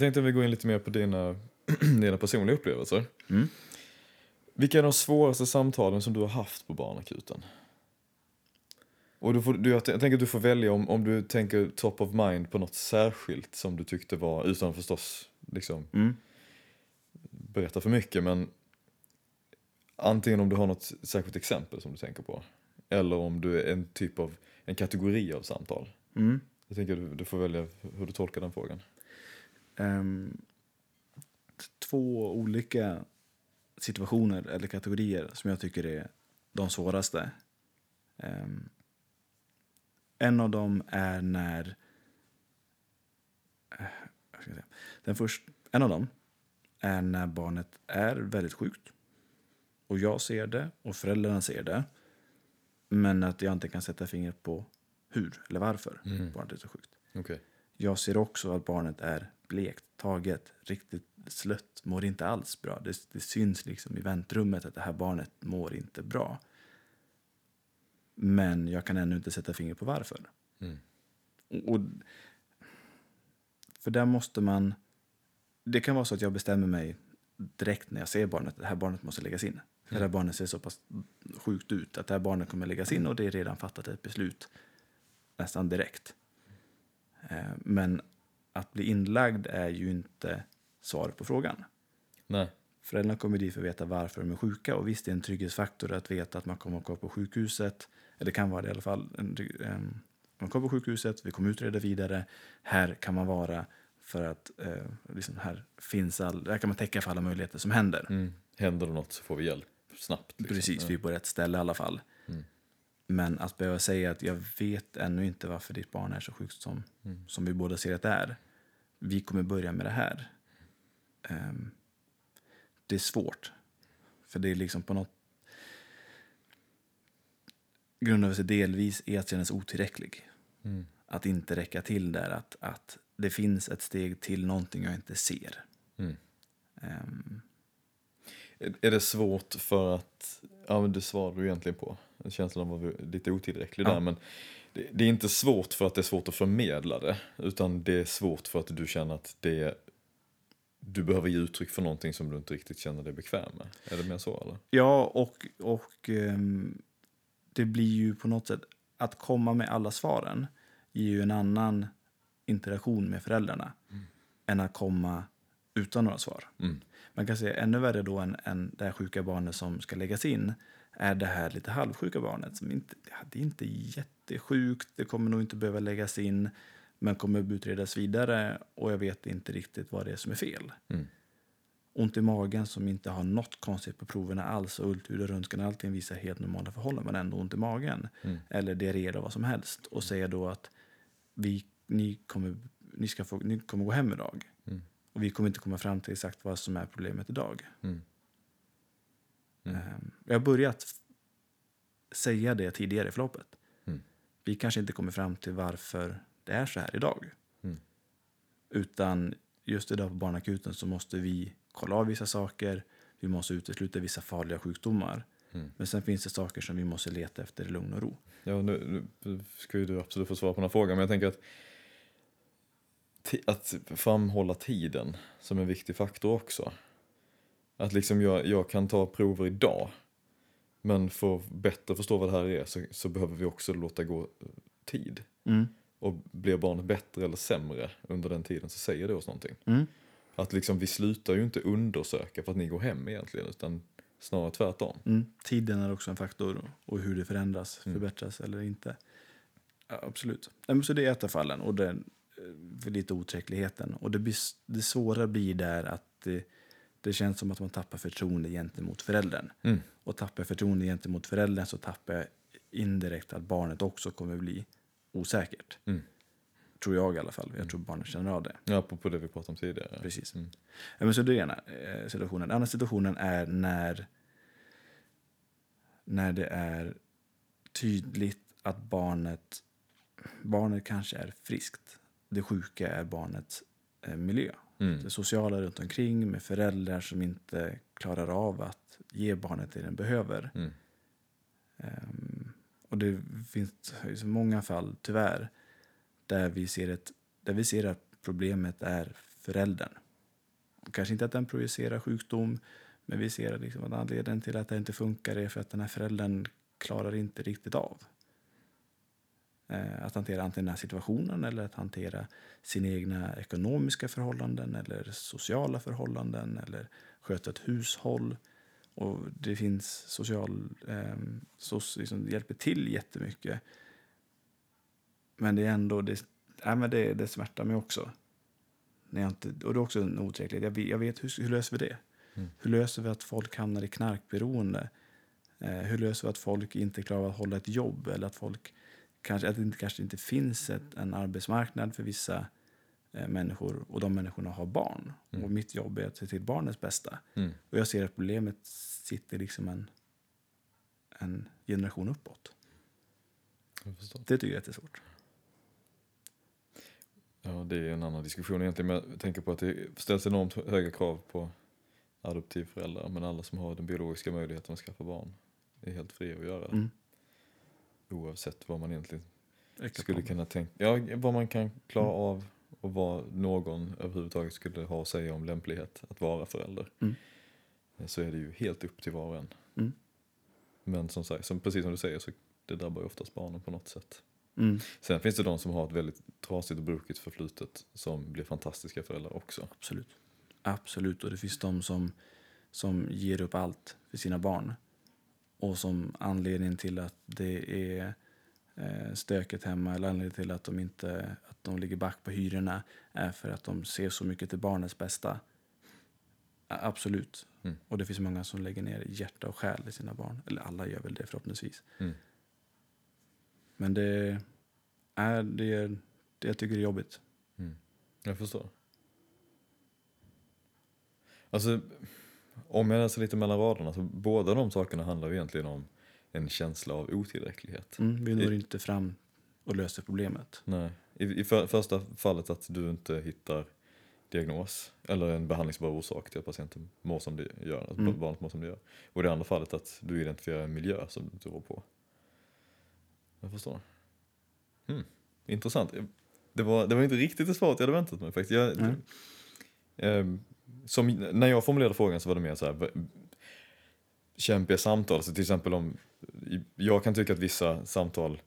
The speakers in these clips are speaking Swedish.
tänkte att vi går in lite mer på dina, dina personliga upplevelser. Mm. Vilka är de svåraste samtalen som du har haft på barnakuten? Och du får, du, jag tänker att du får välja om, om du tänker top of mind på något särskilt som du tyckte var, utan förstås liksom Mm. berätta för mycket, men antingen om du har något särskilt exempel som du tänker på, eller om du är en typ av, en kategori av samtal. Mm. Jag tänker att du, du får välja hur du tolkar den frågan. T- två olika situationer eller kategorier som jag tycker är de svåraste. Ehm, en av dem är när... eh? Den först, en av dem är när barnet är väldigt sjukt. Och jag ser det och föräldrarna ser det. Men att jag inte kan sätta fingret på hur eller varför Mm. barnet är så sjukt. Okej. Jag ser också att barnet är blekt, taget, riktigt slött, mår inte alls bra. Det, det syns liksom i väntrummet att det här barnet mår inte bra. Men jag kan ännu inte sätta fingret på varför. Mm. Och, för där måste man... Det kan vara så att jag bestämmer mig direkt när jag ser barnet att det här barnet måste läggas in. För det här barnet ser så pass sjukt ut att det här barnet kommer läggas in och det är redan fattat ett beslut nästan direkt. Eh, Men att bli inlagd är ju inte svaret på frågan. Nej. Föräldrarna kommer dit för att veta varför de är sjuka och visst det är en trygghetsfaktor att veta att man kommer att gå på sjukhuset. Eller det kan vara det i alla fall. Em, man kommer på sjukhuset, vi kommer utreda vidare. Här kan man vara för att eh, liksom här finns all, här kan man täcka för alla möjligheter som händer. Mm. Händer det något så får vi hjälp snabbt. Liksom. Precis, vi är på rätt ställe i alla fall. Mm. Men att behöva säga att jag vet ännu inte varför ditt barn är så sjukt som, Mm. som vi båda ser att det är. Vi kommer börja med det här. Ehm, det är svårt. För det är liksom på något... Grundar sig delvis i att känna sig otillräcklig. Mm. Att inte räcka till där. Att, att det finns ett steg till någonting jag inte ser. Mm. Är- Är det svårt för att, ja men det svarade du egentligen på, känslan var lite otillräcklig Ja. där, men det, det är inte svårt för att det är svårt att förmedla det, utan det är svårt för att du känner att det du behöver ge uttryck för någonting som du inte riktigt känner dig bekväm med. Är det mer så eller? Ja, och, och ehm, det blir ju på något sätt... Att komma med alla svaren ger ju en annan interaktion med föräldrarna än att komma utan några svar. Mm. Man kan säga ännu värre då än, än det här sjuka barnet som ska läggas in är det här lite halvsjuka barnet som inte, det är inte jättesjukt, det kommer nog inte behöva läggas in men kommer utredas vidare och jag vet inte riktigt vad det är som är fel Mm. ont i magen som inte har något konstigt på proverna alls och ultraljud och röntgen allting visar helt normala förhållanden men ändå ont i magen. Mm. Eller diarré eller vad som helst. Och säger då att vi, ni, kommer, ni, ska få, ni kommer gå hem idag. Och vi kommer inte komma fram till exakt vad som är problemet idag. Mm. Mm. Ehm, Jag har börjat säga det tidigare i förloppet. Mm. Vi kanske inte kommer fram till varför det är så här idag. Mm. Utan just idag på barnakuten så måste vi kolla av vissa saker. Vi måste utesluta vissa farliga sjukdomar. Mm. Men sen finns det saker som vi måste leta efter i lugn och ro. Ja, nu, nu ska ju du absolut få svara på den här frågan, men jag tänker att att framhålla tiden som en viktig faktor också. Att liksom jag, jag kan ta prover idag, men för att bättre förstå vad det här är så, så behöver vi också låta gå eh, tid. Mm. Och blir barnet bättre eller sämre under den tiden så säger det oss någonting. Mm. Att liksom vi slutar ju inte undersöka för att ni går hem egentligen, utan snarare tvärtom. Mm. Tiden är också en faktor och hur det förändras, Mm. förbättras eller inte. Ja, absolut. Så det är ett av fallen och den, för lite oträckligheten. Och det, blir, det svåra blir där att det, det känns som att man tappar förtroende gentemot föräldern. Mm. Och tappar jag förtroende gentemot föräldern så tappar jag indirekt att barnet också kommer bli osäkert. Mm. Tror jag i alla fall. Jag tror barnet känner av det. Ja, på, på det vi pratade om tidigare. Precis. Mm. Ja, men så det är ena eh, situationen. Den andra situationen är när, när det är tydligt att barnet, barnet kanske är friskt. Det sjuka är barnets eh, miljö. Mm. Det sociala runt omkring med föräldrar som inte klarar av att ge barnet det den behöver. Mm. Ehm, och det finns många fall, tyvärr, där vi ser, ett, där vi ser att problemet är föräldern. Kanske inte att den projicerar sjukdom, men vi ser liksom att anledningen till att det inte funkar är för att den här föräldern klarar inte riktigt av att hantera antingen den här situationen eller att hantera sina egna ekonomiska förhållanden eller sociala förhållanden eller sköta ett hushåll. Och det finns social... Eh, SOS liksom hjälper till jättemycket. Men det är ändå... Det, ja, men det, det smärtar mig också. När jag inte, och det är också en otillräcklighet. Jag, vet, jag vet hur, hur löser vi det? Mm. Hur löser vi att folk hamnar i knarkberoende? Eh, hur löser vi att folk inte klarar att hålla ett jobb? Eller att folk kanske, att det kanske inte finns ett, en arbetsmarknad för vissa eh, människor och de människorna har barn. Mm. Och mitt jobb är att se till barnets bästa. Mm. Och jag ser att problemet sitter liksom en, en generation uppåt. Det tycker jag är jättesvårt. Ja, det är en annan diskussion egentligen. Men jag tänker på att det ställs enormt höga krav på adoptivföräldrar. Men alla som har den biologiska möjligheten att skaffa barn är helt fria att göra det. Mm. Oavsett vad man egentligen Exakt. skulle kunna tänka, ja, vad man kan klara av och vad någon överhuvudtaget skulle ha att säga om lämplighet att vara förälder. Mm. Så är det ju helt upp till var och en. Mm. Men som sagt, som, precis som du säger så det drabbar ju oftast barnen på något sätt. Mm. Sen finns det de som har ett väldigt trasigt och brokigt förflutet som blir fantastiska föräldrar också. Absolut. Absolut. Och det finns de som, som ger upp allt för sina barn. Och som anledning till att det är eh, stökigt hemma eller anledning till att de inte att de ligger back på hyrorna är för att de ser så mycket till barnets bästa. Absolut. Mm. Och det finns många som lägger ner hjärta och själ i sina barn. Eller alla gör väl det förhoppningsvis. Mm. Men det är det, är, det jag tycker är jobbigt. Mm. Jag förstår. Alltså, om jag läser lite mellan raderna så båda de sakerna handlar ju egentligen om en känsla av otillräcklighet. Mm, vi når I- inte fram och löser problemet. Nej. I, i för, första fallet att du inte hittar diagnos eller en behandlingsbar orsak till att patienten mår som det gör, att Mm. barnet mår som det gör. Och i det andra fallet att du identifierar en miljö som du inte rår på. Jag förstår. Hmm. Intressant. Det var, det var inte riktigt det svaret jag hade väntat mig faktiskt. Jag, Nej. Ehm, som, när jag formulerade frågan så var det mer så här, kämpiga samtal. Så till exempel om, jag kan tycka att vissa samtal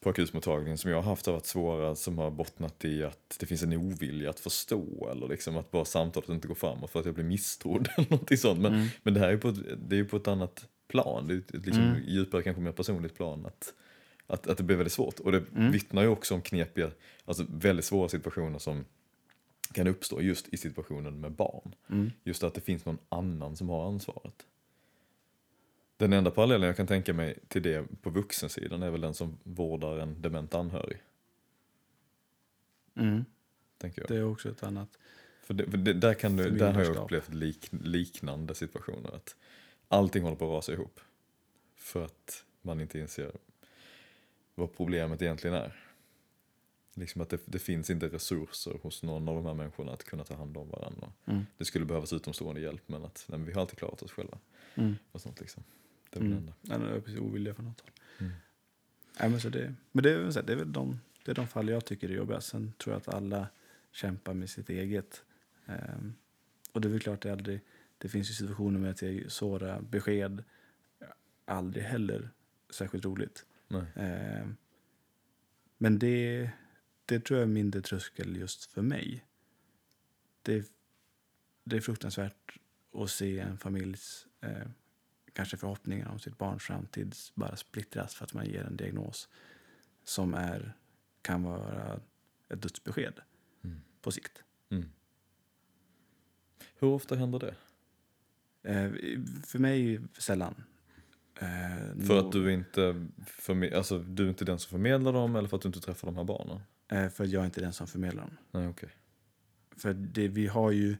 på akutmottagningen som jag har haft har varit svåra som har bottnat i att det finns en ovilja att förstå eller liksom att bara samtalet inte går framåt för att jag blir misstrodd eller någonting sånt. Men, Mm. men det här är ju på det är på ett annat plan, det är ett liksom Mm. djupare, kanske mer personligt plan. Att, att, att det blir väldigt svårt. Och det Mm. vittnar ju också om knepiga, alltså väldigt svåra situationer som kan uppstå just i situationen med barn. Mm. Just att det finns någon annan som har ansvaret. Den enda parallellen jag kan tänka mig till det på vuxensidan är väl den som vårdar en dement anhörig. Mm. Tänker jag. Det är också ett annat. För, det, för det, där, kan du, där har jag upplevt lik, liknande situationer. Att allting håller på att rasa ihop. För att man inte inser vad problemet egentligen är. Liksom att det, det finns inte resurser hos någon av de här människorna att kunna ta hand om varandra. Mm. Det skulle behövas utomstående hjälp men att nej, men vi har alltid klarat oss själva. Mm. Och sånt liksom. Det är Mm. det enda. Ja, precis ovilja från något håll. Mm. Nej, men så det, men det, är, det är väl de, det är de fall jag tycker är jobbiga. Sen tror jag att alla kämpar med sitt eget. Ehm, och det är väl klart, det, aldrig, det finns ju situationer med att ge svåra besked. Aldrig heller särskilt roligt. Ehm, men det, det tror jag är mindre tröskel just för mig. Det, det är fruktansvärt att se en familjs eh, kanske förhoppningar om sitt barns framtid bara splittras för att man ger en diagnos som är, kan vara ett dödsbesked Mm. på sikt. Mm. Hur ofta händer det? Eh, för mig sällan. Eh, För att du inte, alltså, du är inte den som förmedlar dem eller för att du inte träffar de här barnen? Eh, för jag är inte den som förmedlar dem. Nej, okej. För det, vi har ju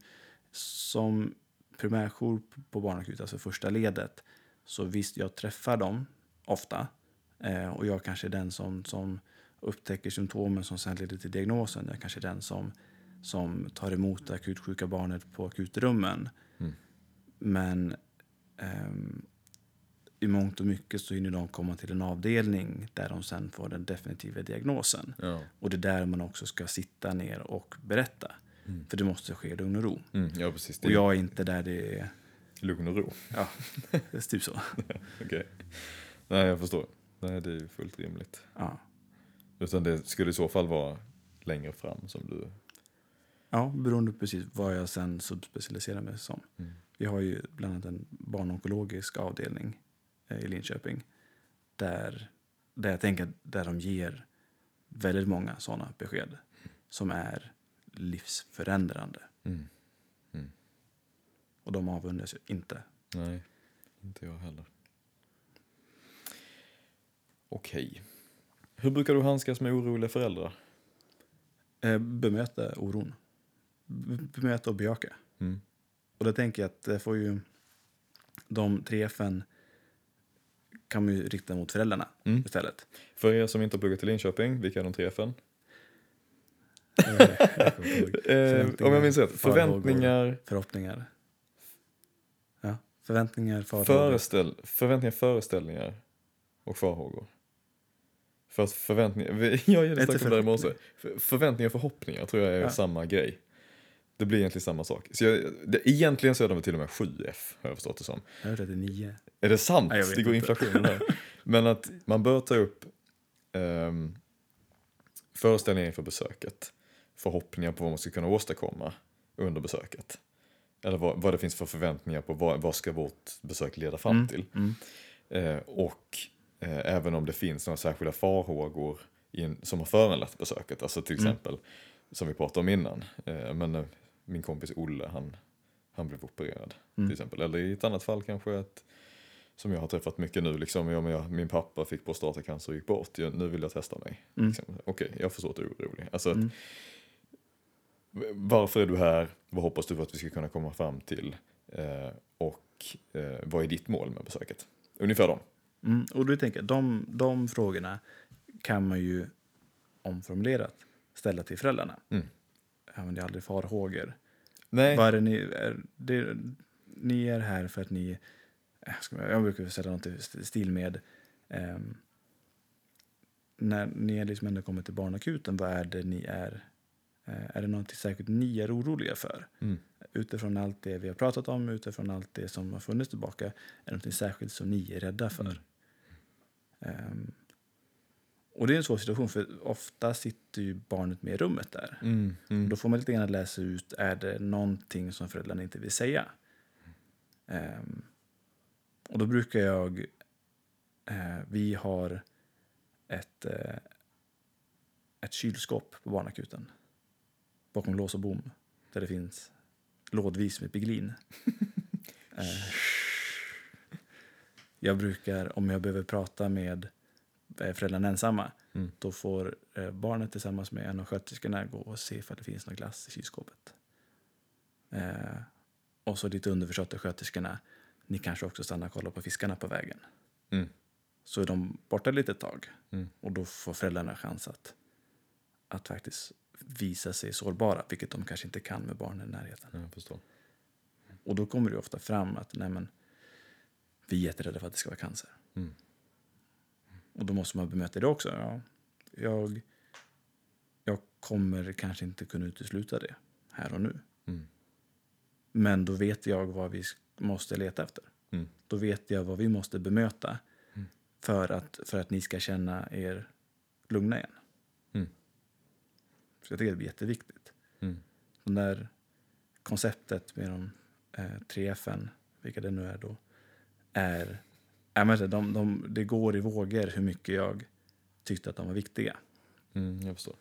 som primärjour på barnakut, alltså första ledet, så visst, jag träffar dem ofta. Eh, och jag kanske är den som, som upptäcker symptomen som sen leder till diagnosen. Jag kanske är den som, som tar emot det akutsjuka barnet på akutrummen. Mm. Men ehm, i mångt och mycket så hinner de komma till en avdelning där de sen får den definitiva diagnosen. Ja. Och det är där man också ska sitta ner och berätta. För det måste ske i lugn och ro. Mm, ja, precis. Och jag är inte där det är... lugn och ro. Ja, det är typ så. Okej. Nej, jag förstår. Nej, det är fullt rimligt. Ja. Utan det skulle i så fall vara längre fram som du... Ja, beroende på precis vad jag sen subspecialiserar mig som. Mm. Vi har ju bland annat en barnonkologisk avdelning i Linköping. Där, där jag tänker där de ger väldigt många sådana besked som är livsförändrande. Mm. Och de avundas ju inte. Nej, inte jag heller. Okej. Hur brukar du handskas med oroliga föräldrar? Eh, bemöta oron. Bemöta och bejaka. Mm. Och då tänker jag att det får ju de tre F'n kan man ju rikta mot föräldrarna Mm. istället. För er som inte har pluggat till Linköping, vilka är de tre F'n? Eh. Eh, om jag minns rätt, förväntningar, Förhoppningar. Ja, förväntningar, farhågor. föreställ, förväntningar, föreställningar och farhågor. För att förväntningar, jag strax om det i morse. Förväntningar och förhoppningar tror jag är Ja. samma grej. Det blir egentligen samma sak. Så jag, det, egentligen så är de till och med 7F, har jag förstått det som. Jag att det är nio. Är det sant? Nej, det går inflation där. Men att man bör ta upp um, föreställningar inför besöket. Förhoppningar på vad man ska kunna åstadkomma under besöket. Eller vad, vad det finns för förväntningar på vad, vad ska vårt besök leda fram Mm, till. Mm. Eh, och eh, även om det finns några särskilda farhågor i en, som har föranlett besöket. Alltså till Mm. exempel, som vi pratade om innan. Eh, men eh, min kompis Olle, han, han blev opererad Mm. till exempel. Eller i ett annat fall kanske att, som jag har träffat mycket nu, liksom, jag, jag, min pappa fick prostatacancer och gick bort, jag, nu vill jag testa mig. Mm. Liksom. Okej, jag förstår att du är orolig. Alltså, att, Mm. varför är du här? Vad hoppas du att vi ska kunna komma fram till? Eh, och eh, vad är ditt mål med besöket? Ungefär dem. Mm. Och du tänker, de, de frågorna kan man ju omformulerat ställa till föräldrarna. Mm. Använder aldrig farhågor. Nej. Vad är det ni, är, det, ni är här för att ni... eh, jag brukar säga något i stil med... ehm, när ni liksom ändå kommit till barnakuten, vad är det ni är... eh, är det något särskilt ni är oroliga för? Mm. Utifrån allt det vi har pratat om, utifrån allt det som har funnits tillbaka, är det något särskilt som ni är rädda för? Mm. Ehm, och det är en svår situation, för ofta sitter ju barnet med i rummet där. Mm. Mm. Då får man lite grann läsa ut, är det någonting som föräldrarna inte vill säga? Ehm, och då brukar jag, eh, vi har ett, eh, ett kylskåp på barnakuten. Bakom lås och bom. Där det finns lådvis med Piglin. eh, jag brukar, om jag behöver prata med föräldrarna ensamma, Mm. då får eh, barnet tillsammans med en av sköterskorna gå och se ifall det finns någon glass i kylskåpet. Eh, och så lite underförstått sköterskorna, ni kanske också stannar och kollar på fiskarna på vägen. Mm. Så är de borta lite tag Mm. och då får föräldrarna chans att, att faktiskt visa sig sårbara, vilket de kanske inte kan med barnen i närheten. Och då kommer det ofta fram att nej men, vi är jätterädda för att det ska vara cancer. Mm. Och då måste man bemöta det också. Ja, jag, jag kommer kanske inte kunna utesluta det här och nu. Mm. Men då vet jag vad vi måste leta efter. Mm. Då vet jag vad vi måste bemöta Mm. för, att, för att ni ska känna er lugna igen. Mm. Så jag tycker det är jätteviktigt. Mm. Det där konceptet med de eh, tre FN, vilka det nu är då, är... Jag menar, de, de, det går i vågor hur mycket jag tyckte att de var viktiga. Mm, jag förstår.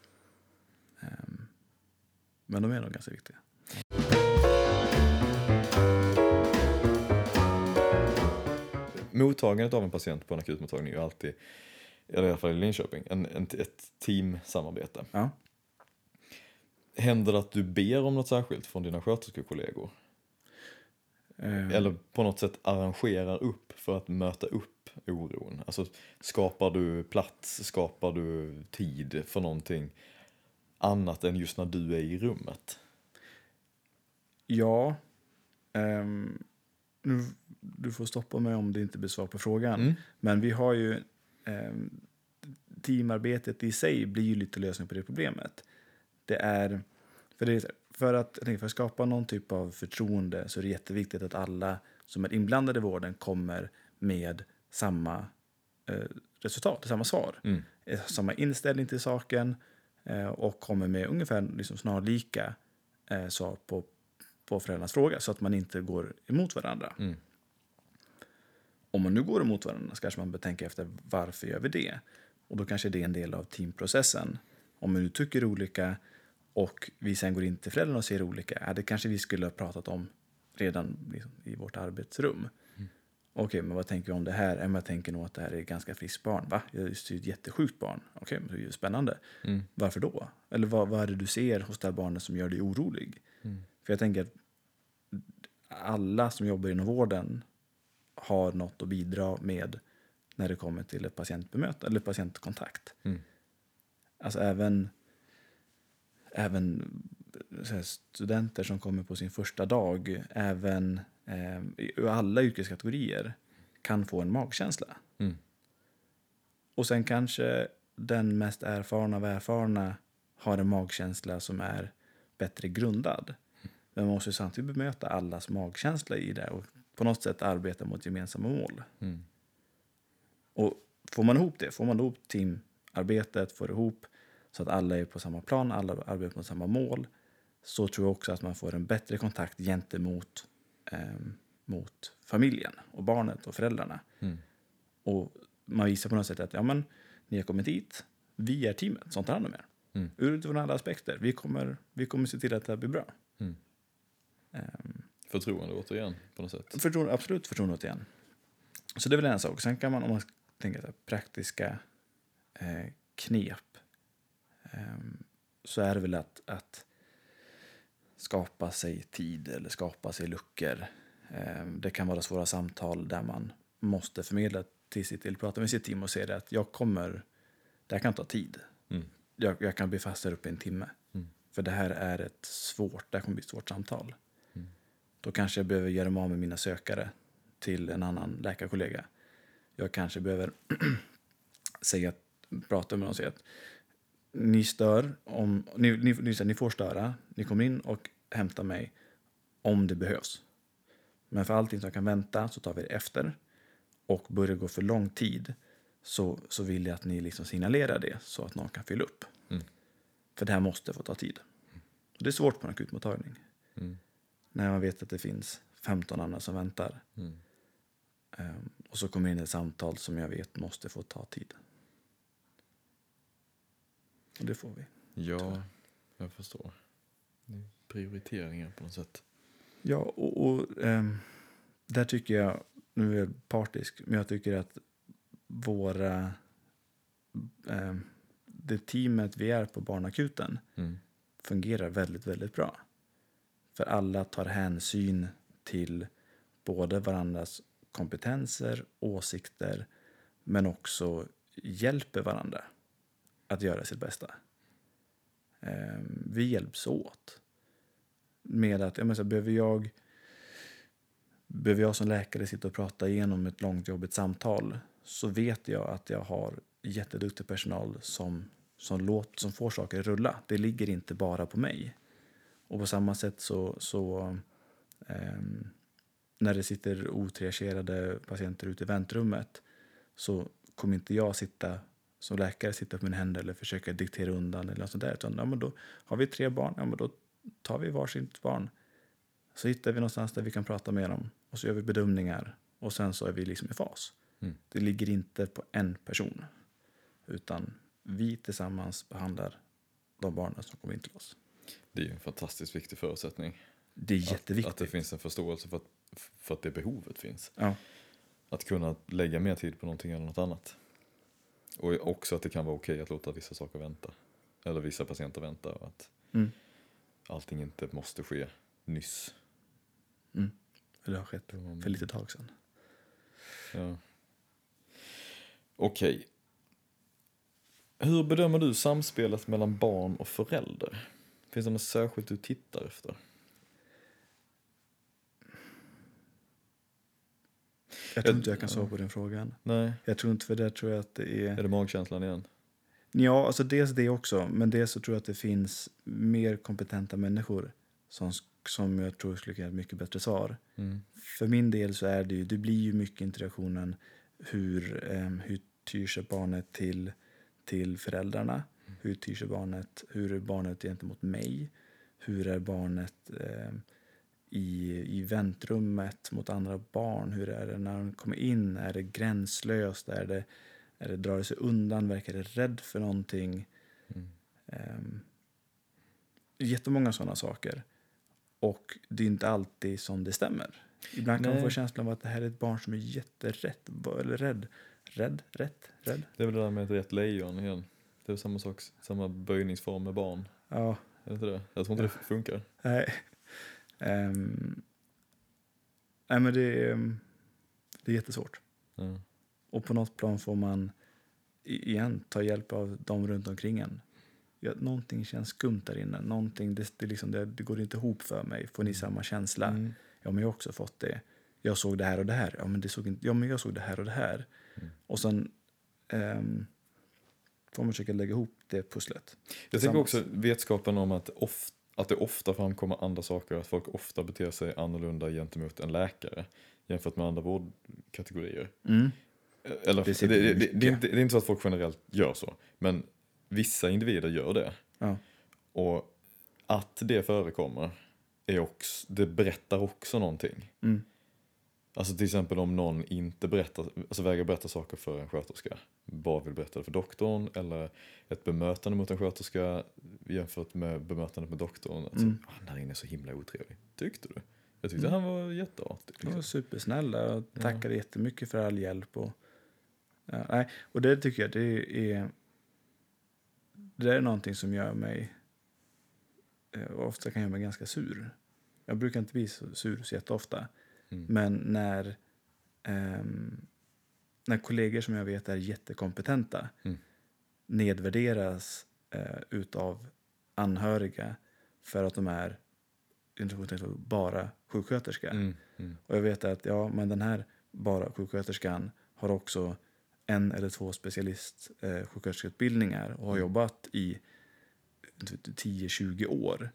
Ehm, men de är nog ganska viktiga. Mottagandet av en patient på en akutmottagning är ju alltid, eller i alla fall i Linköping, en, en, ett teamsamarbete. Ja. Händer det att du ber om något särskilt från dina sköterskekollegor? Ehm, Eller på något sätt arrangerar upp för att möta upp oron? Alltså skapar du plats, skapar du tid för någonting annat än just när du är i rummet? Ja. ehm, nu, du får stoppa mig om det inte blir svar på frågan. Mm. Men vi har ju... ehm, teamarbetet i sig blir ju lite lösning på det problemet. Det är... För det är, för, att, för att skapa någon typ av förtroende så är det jätteviktigt att alla som är inblandade i vården kommer med samma eh, resultat, samma svar. Mm. Eh, Samma inställning till saken eh, och kommer med ungefär liksom snarlika eh, svar på, på föräldrarnas fråga så att man inte går emot varandra. Mm. Om man nu går emot varandra så kanske man bör tänka efter varför gör vi det? Och då kanske det är en del av teamprocessen. Om man nu tycker olika och vi sen går in till föräldrarna och ser olika, ja, det kanske vi skulle ha pratat om redan liksom, i vårt arbetsrum. Okej, men vad tänker vi om det här? Ja, Jag tänker nog att det här är ett ganska friskt barn. Va? Jag är ju ett jättesjukt barn. Okej, men det är ju spännande. Mm. Varför då? Eller vad, vad är det du ser hos det här barnet som gör dig orolig? Mm. För jag tänker att alla som jobbar inom vården har något att bidra med när det kommer till ett patientbemötande eller patientkontakt. Mm. Alltså även, även studenter som kommer på sin första dag, även eh, i alla yrkeskategorier kan få en magkänsla. Mm. Och sen kanske den mest erfarna av erfarna har en magkänsla som är bättre grundad. Men man måste samtidigt bemöta allas magkänsla i det och på något sätt arbeta mot gemensamma mål. Mm. Och får man ihop det, får man ihop teamarbetet, får ihop så att alla är på samma plan, alla arbetar mot samma mål, så tror jag också att man får en bättre kontakt gentemot ehm, mot familjen och barnet och föräldrarna. Mm. Och man visar på något sätt att ja, men, ni har kommit hit, vi är teamet som tar hand om er. Mm. Utifrån alla aspekter. Vi kommer, vi kommer se till att det här blir bra. Mm. Ehm, Förtroende återigen på något sätt. Förtroende, absolut förtroende igen. Så det är väl en sak. Sen kan man, om man tänker så här, praktiska eh, knep, så är det väl att, att skapa sig tid eller skapa sig luckor. Ehm, det kan vara svåra samtal där man måste förmedla till sitt, eller prata med sitt team och säga att jag kommer, det här kan ta tid. Mm. Jag, jag kan bli fast här uppe i en timme. Mm. För det här är ett svårt, det här kommer bli ett svårt samtal. Mm. Då kanske jag behöver göra mig av med mina sökare till en annan läkarkollega. Jag kanske behöver säga, prata med dem och säga att ni stör, om, ni, ni, ni, ni får störa, ni kommer in och hämtar mig om det behövs. Men för allting som kan vänta så tar vi det efter. Och börjar gå för lång tid så, så vill jag att ni liksom signalerar det så att någon kan fylla upp. Mm. För det här måste få ta tid. Och det är svårt på en akutmottagning. Mm. När man vet att det finns 15 andra som väntar. Mm. Ehm, och så kommer in ett samtal som jag vet måste få ta tid. Och det får vi. Ja, jag förstår. Prioriteringar på något sätt. Ja, och, och ehm, där tycker jag, nu är jag partisk, men jag tycker att våra, ehm, det teamet vi är på barnakuten Mm. fungerar väldigt, väldigt bra. För alla tar hänsyn till både varandras kompetenser, åsikter, men också hjälper varandra att göra sitt bästa. Ehm, vi hjälps åt. Med att, jag menar, så behöver jag behöver jag som läkare sitta och prata igenom ett långt jobbigt samtal så vet jag att jag har jätteduktig personal som, som, låt, som får saker att rulla. Det ligger inte bara på mig. Och på samma sätt så, så ehm, när det sitter otriagerade patienter ute i väntrummet så kommer inte jag sitta som läkare sitta på mina händer eller försöka diktera undan eller något sånt där. Utan, ja, men då har vi tre barn, ja, men då tar vi varsitt barn. Så hittar vi någonstans där vi kan prata med dem och så gör vi bedömningar och sen så är vi liksom i fas. Mm. Det ligger inte på en person utan vi tillsammans behandlar de barnen som kommer in till oss. Det är en fantastiskt viktig förutsättning. Det är Att, jätteviktigt. att det finns en förståelse för att, för att det behovet finns. Ja. Att kunna lägga mer tid på någonting än något annat. Och också att det kan vara okej att låta vissa saker vänta. Eller vissa patienter vänta. Och att Mm. allting inte måste ske nyss. Mm. Det har skett Mm. för lite tag sedan. Ja. Okej. Hur bedömer du samspelet mellan barn och förälder? Finns det något särskilt du tittar efter? Jag tror inte jag kan svara på den frågan. Nej. Jag tror inte för det tror jag att det är... Är det magkänslan igen? Ja, alltså dels det också. Men dels så tror jag att det finns mer kompetenta människor som, som jag tror skulle kunna ge ett mycket bättre svar. Mm. För min del så är det ju, det blir ju mycket interaktionen hur, eh, hur tyr sig barnet till, till föräldrarna? Hur tyr sig barnet, hur är barnet gentemot mig? Hur är barnet eh, i, i väntrummet mot andra barn? Hur är det när de kommer in? Är det gränslöst? Är det, är det drar det sig undan? Verkar det rädd för någonting? Mm. Um, jättemånga sådana saker. Och det är inte alltid som det stämmer. Ibland kan man få Nej. känslan av att det här är ett barn som är jätterätt, eller rädd. Rädd? Rätt? Rädd? Det är väl det där med ett rätt lejon igen. Det är samma sak, samma böjningsform med barn. Ja, det inte det? Jag tror inte det funkar. nej. Ehm, nej men det är, ehm, det är jättesvårt. Ja. Och på något plan får man igen ta hjälp av dem runt omkring en. Ja, någonting känns skumt där inne. Någonting, det, det, liksom, det, det går inte ihop för mig. Får ni samma känsla? Mm. Ja, men jag har också fått det. Jag såg det här och det här. Ja, men, det såg inte, ja, men jag såg det här och det här. Mm. Och sen ehm, får man försöka lägga ihop det pusslet. Jag tänker också vetskapen om att, of, att det ofta framkommer andra saker, att folk ofta beter sig annorlunda gentemot en läkare jämfört med andra vårdkategorier. Mm. Eller, Det det, det, det, är inte, det är inte så att folk generellt gör så, men vissa individer gör det. Ja. Och att det förekommer, är också, det berättar också någonting. Mm. Alltså till exempel om någon inte berättar, alltså vägrar berätta saker för en sköterska. Bara vill berätta det för doktorn eller ett bemötande mot en sköterska jämfört med bemötandet med doktorn. Alltså, Mm. Han där inne är så himla otrevlig. Tyckte du? Jag tyckte Mm. han var jätteartig. De var Liksom. supersnälla och Ja. tackade jättemycket för all hjälp. Och, ja, nej, och det tycker jag det är, det är någonting som gör mig, eh, ofta kan göra mig ganska sur. Jag brukar inte bli så sur så jätteofta. Mm. Men när, ehm, när kollegor som jag vet är jättekompetenta Mm. nedvärderas eh, utav anhöriga för att de är bara sjuksköterska. Mm. Mm. Och jag vet att ja, men den här bara sjuksköterskan har också en eller två specialist eh, sjuksköterskeutbildningar och har Mm. jobbat i 10-20 år.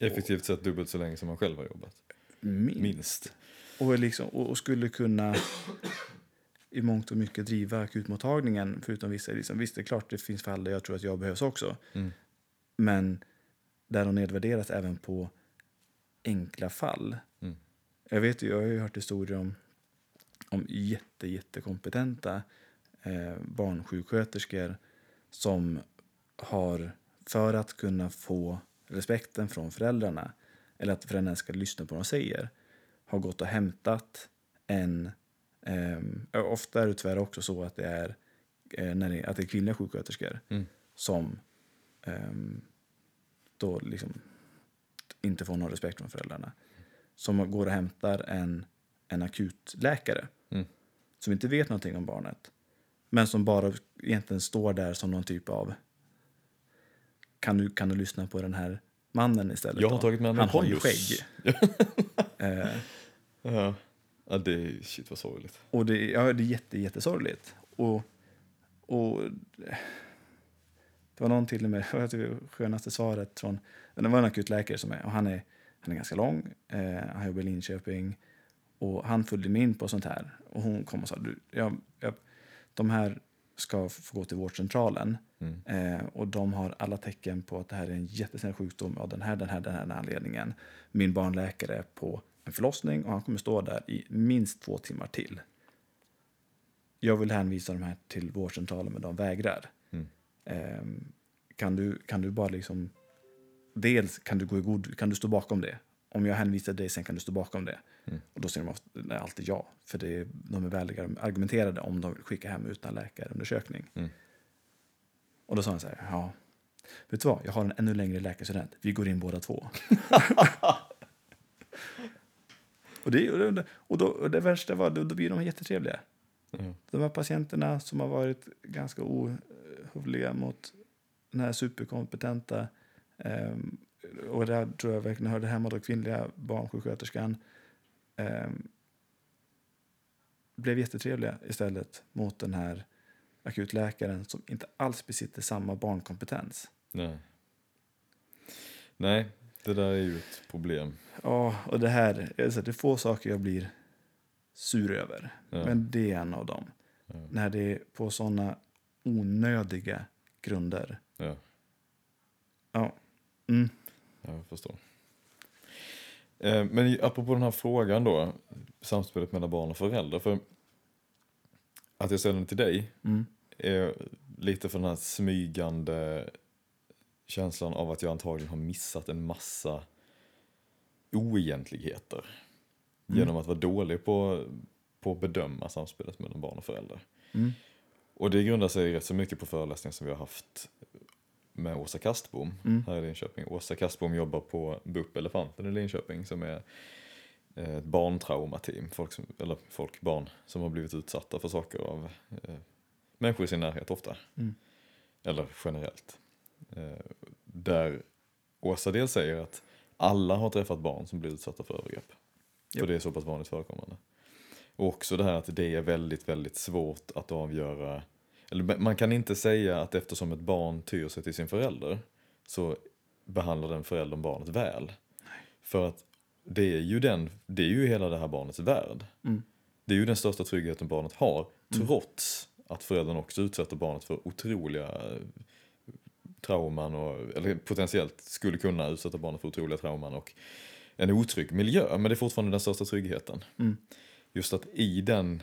Effektivt sett dubbelt så länge som man själv har jobbat. Minst. Minst. Och, liksom, och, och skulle kunna i mångt och mycket driva akutmottagningen förutom vissa. Liksom, visst, det är klart det finns fall där jag tror att jag behövs också. Mm. Men där de nedvärderas även på enkla fall. Mm. Jag vet jag har ju hört historier om, om jätte, jättekompetenta eh, barnsjuksköterskor som har, för att kunna få respekten från föräldrarna eller att föräldrarna ska lyssna på vad de säger, har gått och hämtat en... ja, ofta är det tyvärr också så att det är, eh, när det, att det är kvinnliga sjuksköterskor Mm. som ehm, då liksom inte får någon respekt från föräldrarna. Som går och hämtar en, en akutläkare Mm. som inte vet någonting om barnet. Men som bara egentligen står där som någon typ av kan du, kan du lyssna på den här mannen istället? Jag har då? tagit med mig Han har ju skägg. eh, Ja. ja, det är shit vad sorgligt. och det, ja, det är jätte, jättesorgligt. Och, och det var någon till och med, jag tror det skönaste svaret från, det var en akutläkare som är, och han är, han är ganska lång, eh, han jobbar i Linköping och han följde med in på sånt här och hon kom och sa, du, jag, jag, de här ska få gå till vårdcentralen Mm. eh, och de har alla tecken på att det här är en jättesnäll sjukdom av den här, den här, den här anledningen. Min barnläkare är på en förlossning och han kommer stå där i minst två timmar till. Jag vill hänvisa de här till vårdcentralen men de vägrar. Mm. Ehm, kan, du, kan du bara liksom... Dels kan du gå i god... Kan du stå bakom det? Om jag hänvisar dig sen kan du stå bakom det. Mm. Och då säger de ofta, alltid ja. För det, de är väl argumenterade om de vill skicka hem utan läkarundersökning. Mm. Och då sa han så här, ja. Vet du vad, jag har en ännu längre läkarstudent. Vi går in båda två. och, det, och, det, och, då, och det värsta var, då, då blir de jättetrevliga. Ja. De här patienterna som har varit ganska ohövliga mot den här superkompetenta ehm, och där tror jag verkligen hörde hemma då kvinnliga barnsjuksköterskan ehm, blev jättetrevliga istället mot den här akutläkaren som inte alls besitter samma barnkompetens. Nej. Nej, Det där är ju ett problem. Ja, och det här, alltså, det är få saker jag blir sur över. Ja. Men det är en av dem. Ja. När det är på sådana onödiga grunder. Ja, Ja. Mm. ja, jag förstår. Eh, Men apropå den här frågan då, samspelet mellan barn och föräldrar. För att jag ställer den till dig Mm. Är lite för den här smygande känslan av att jag antagligen har missat en massa oegentligheter. Mm. Genom att vara dålig på, på att bedöma samspelet mellan barn och föräldrar. Mm. Och det grundar sig rätt så mycket på föreläsningar som vi har haft med Åsa Kastbom Mm. här i Linköping. Åsa Kastbom jobbar på BUP Elefanten i Linköping som är eh, ett barntraumateam. Folk, som, eller folk, barn som har blivit utsatta för saker av eh, människor i sin närhet ofta. Mm. Eller generellt. Eh, där Åsa dels säger att alla har träffat barn som blir utsatta för övergrepp. Japp. För det är så pass vanligt förekommande. Och också det här att det är väldigt, väldigt svårt att avgöra. Eller man kan inte säga att eftersom ett barn tyr sig till sin förälder så behandlar den föräldern barnet väl. För att det är ju den, det är ju hela det här barnets värld. Mm. Det är ju den största tryggheten barnet har, trots att föräldern också utsätter barnet för otroliga eh, trauman, och, eller potentiellt skulle kunna utsätta barnet för otroliga trauman och en otrygg miljö, men det är fortfarande den största tryggheten. Mm. Just att i, den,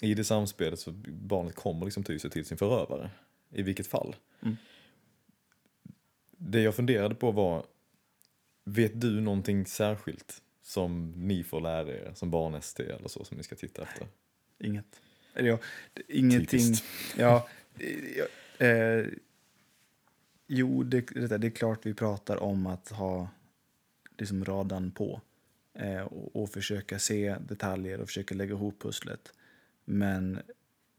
i det samspelet så barnet kommer liksom ty sig till sin förövare, i vilket fall. Mm. Det jag funderade på var, vet du någonting särskilt som ni får lära er som barn-ST eller så som ni ska titta efter? Inget. Eller ja, ingenting. Typiskt. Ja, eh, jo, det, det är klart vi pratar om att ha liksom radan på eh, och, och försöka se detaljer och försöka lägga ihop pusslet. Men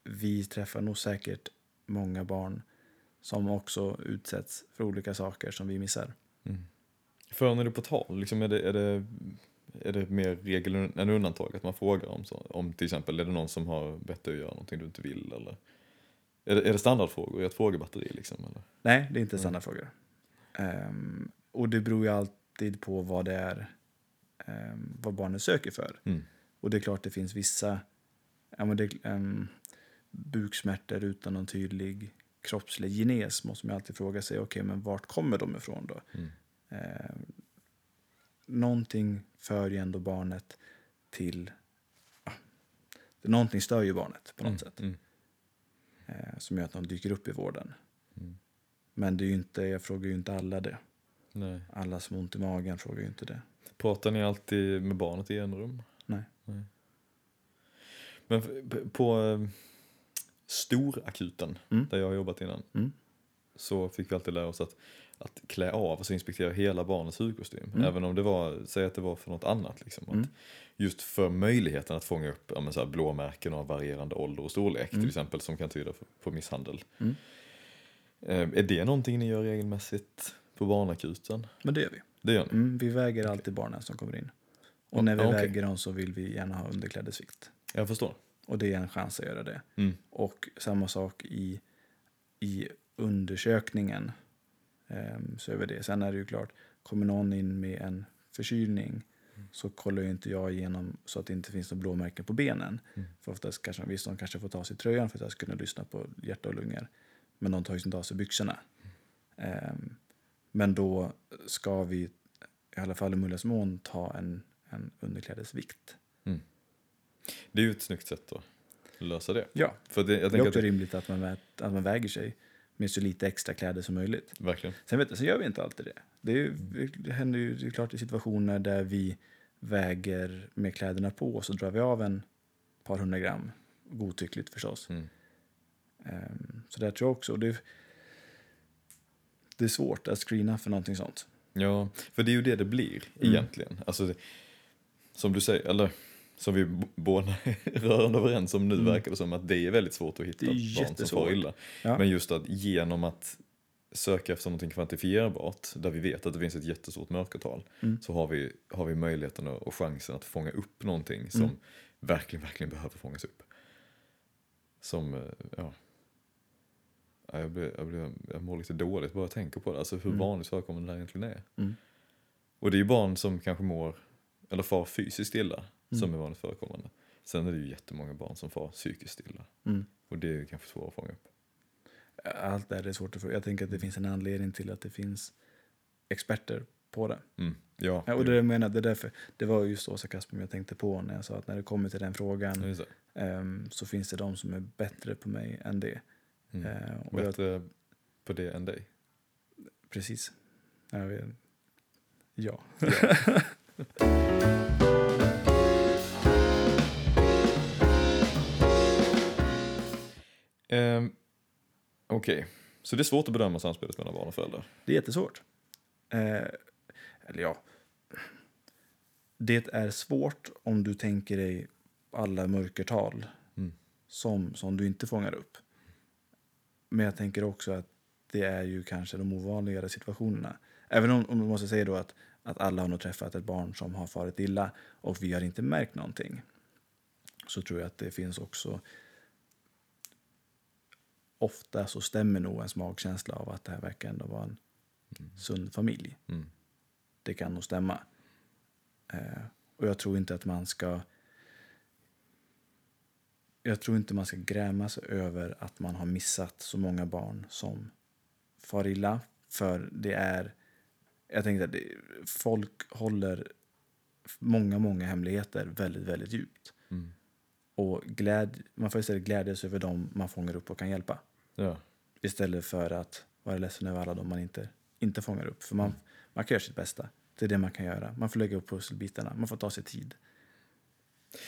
vi träffar nog säkert många barn som också utsätts för olika saker som vi missar. För när du på tal, liksom är, det, är, det, är det mer regel än undantag att man frågar om, så, om till exempel är det någon som har bett dig att göra någonting du inte vill eller? Är det, är det standardfrågor i ett frågebatteri liksom? Eller? Nej, det är inte standardfrågor. Ehm, och det beror ju alltid på vad det är ehm, vad barnet söker för. Mm. Och det är klart det finns vissa ja, men det, um, buksmärtor utan någon tydlig kroppslig genes måste man alltid fråga sig, okej men vart kommer de ifrån då? Mm. Någonting för ju ändå barnet till, ja, någonting stör ju barnet på något Mm, sätt mm, eh, som gör att de dyker upp i vården. Mm. Men det är inte, jag frågar ju inte alla det. nej. Alla som har ont i magen frågar ju inte det. Pratar ni alltid med barnet i en rum? Nej. Men f- på eh, storakuten, Mm. där jag har jobbat innan, Mm. så fick vi alltid lära oss att, att klä av, alltså inspektera hela barnets hudkostym. Mm. Även om det var, säg att det var för något annat. Liksom. Mm. Just för möjligheten att fånga upp ja, men så här, blåmärken av varierande ålder och storlek Mm. till exempel som kan tyda på misshandel. Eh, är det någonting ni gör regelmässigt på barnakuten? Men det gör vi. Det gör ni? Mm, vi väger alltid barnen som kommer in. Och när vi Ja, okej. väger dem så vill vi gärna ha underklädesvikt. Jag förstår. Och det är en chans att göra det. Mm. Och samma sak i, i undersökningen. Um, så är det. Sen är det ju klart, kommer någon in med en förkylning så kollar ju inte jag igenom så att det inte finns några blåmärken på benen. Mm. För oftast kanske, visst, de kanske får ta sig tröjan för att jag ska kunna lyssna på hjärta och lungor. Men de tar ju inte av sig byxorna. Ehm, men då ska vi, i alla fall i möjligaste mån, ta en, en underklädesvikt. Det är ju ett snyggt sätt att lösa det. Ja, För det, jag det är också att rimligt att man, vä- att man väger sig med så lite extra kläder som möjligt. verkligen. Sen, vet sen gör vi inte alltid det. Det, är, ju- det händer ju det är klart i situationer där vi väger med kläderna på så drar vi av en par hundra gram. Godtyckligt förstås. Mm. Ehm, så där tror jag också. och Det, det är svårt att screena för någonting sånt. Ja, för det är ju det det blir Mm. egentligen. Alltså, som du säger, eller som vi båda är rörande överens om nu Mm. verkar det som att det är väldigt svårt att hitta barn som far illa. Ja. Men just att genom att söka efter någonting kvantifierbart, där vi vet att det finns ett jättestort mörkertal, Mm. så har vi, har vi möjligheten och, och chansen att fånga upp någonting som Mm. verkligen, verkligen behöver fångas upp. Som, eh, ja. Ja, Jag, blir, jag, blir, jag mår lite dåligt bara jag tänker på det, alltså hur Mm. vanligt förekommande det här egentligen är. Mm. Och det är ju barn som kanske mår, eller far fysiskt illa, Mm. som är vanligt förekommande. Sen är det ju jättemånga barn som far psykiskt illa. Mm. Och det är ju kanske svårt att fånga upp. Allt det här är svårt att få. Jag tänker att det finns en anledning till att det finns experter på det. Mm. Ja, Ja, och det, jag menar, det, är därför, det var just Åsa Kasperm jag tänkte på när jag sa att när det kommer till den frågan Ja, ehm, så finns det de som är bättre på mig än det. Mm. Eh, och jag, Bättre på det än dig. precis. Jag vet, ja. Ehm, Okej, så det är svårt att bedöma samspelet mellan barn och föräldrar? Det är jättesvårt. Eh, eller ja. Det är svårt om du tänker dig alla mörkertal Mm. som, som du inte fångar upp. Men jag tänker också att det är ju kanske de ovanligare situationerna. Även om, om man måste säga då att, att alla har nog träffat ett barn som har farit illa och vi har inte märkt någonting. Så tror jag att det finns också ofta så stämmer nog ens magkänsla av att det här verkar ändå vara en sund familj. Mm. Det kan nog stämma. Eh, och jag tror inte att man ska... Jag tror inte man ska gräma sig över att man har missat så många barn som far illa. För det är... Jag tänkte att det, folk håller många, många hemligheter väldigt, väldigt djupt. Mm. Och gläd, man får istället glädjas över dem man fångar upp och kan hjälpa. Ja. Istället för att vara ledsen över alla de man inte, inte fångar upp. För man, man kan göra sitt bästa. Det är det man kan göra. Man får lägga upp pusselbitarna. Man får ta sig tid.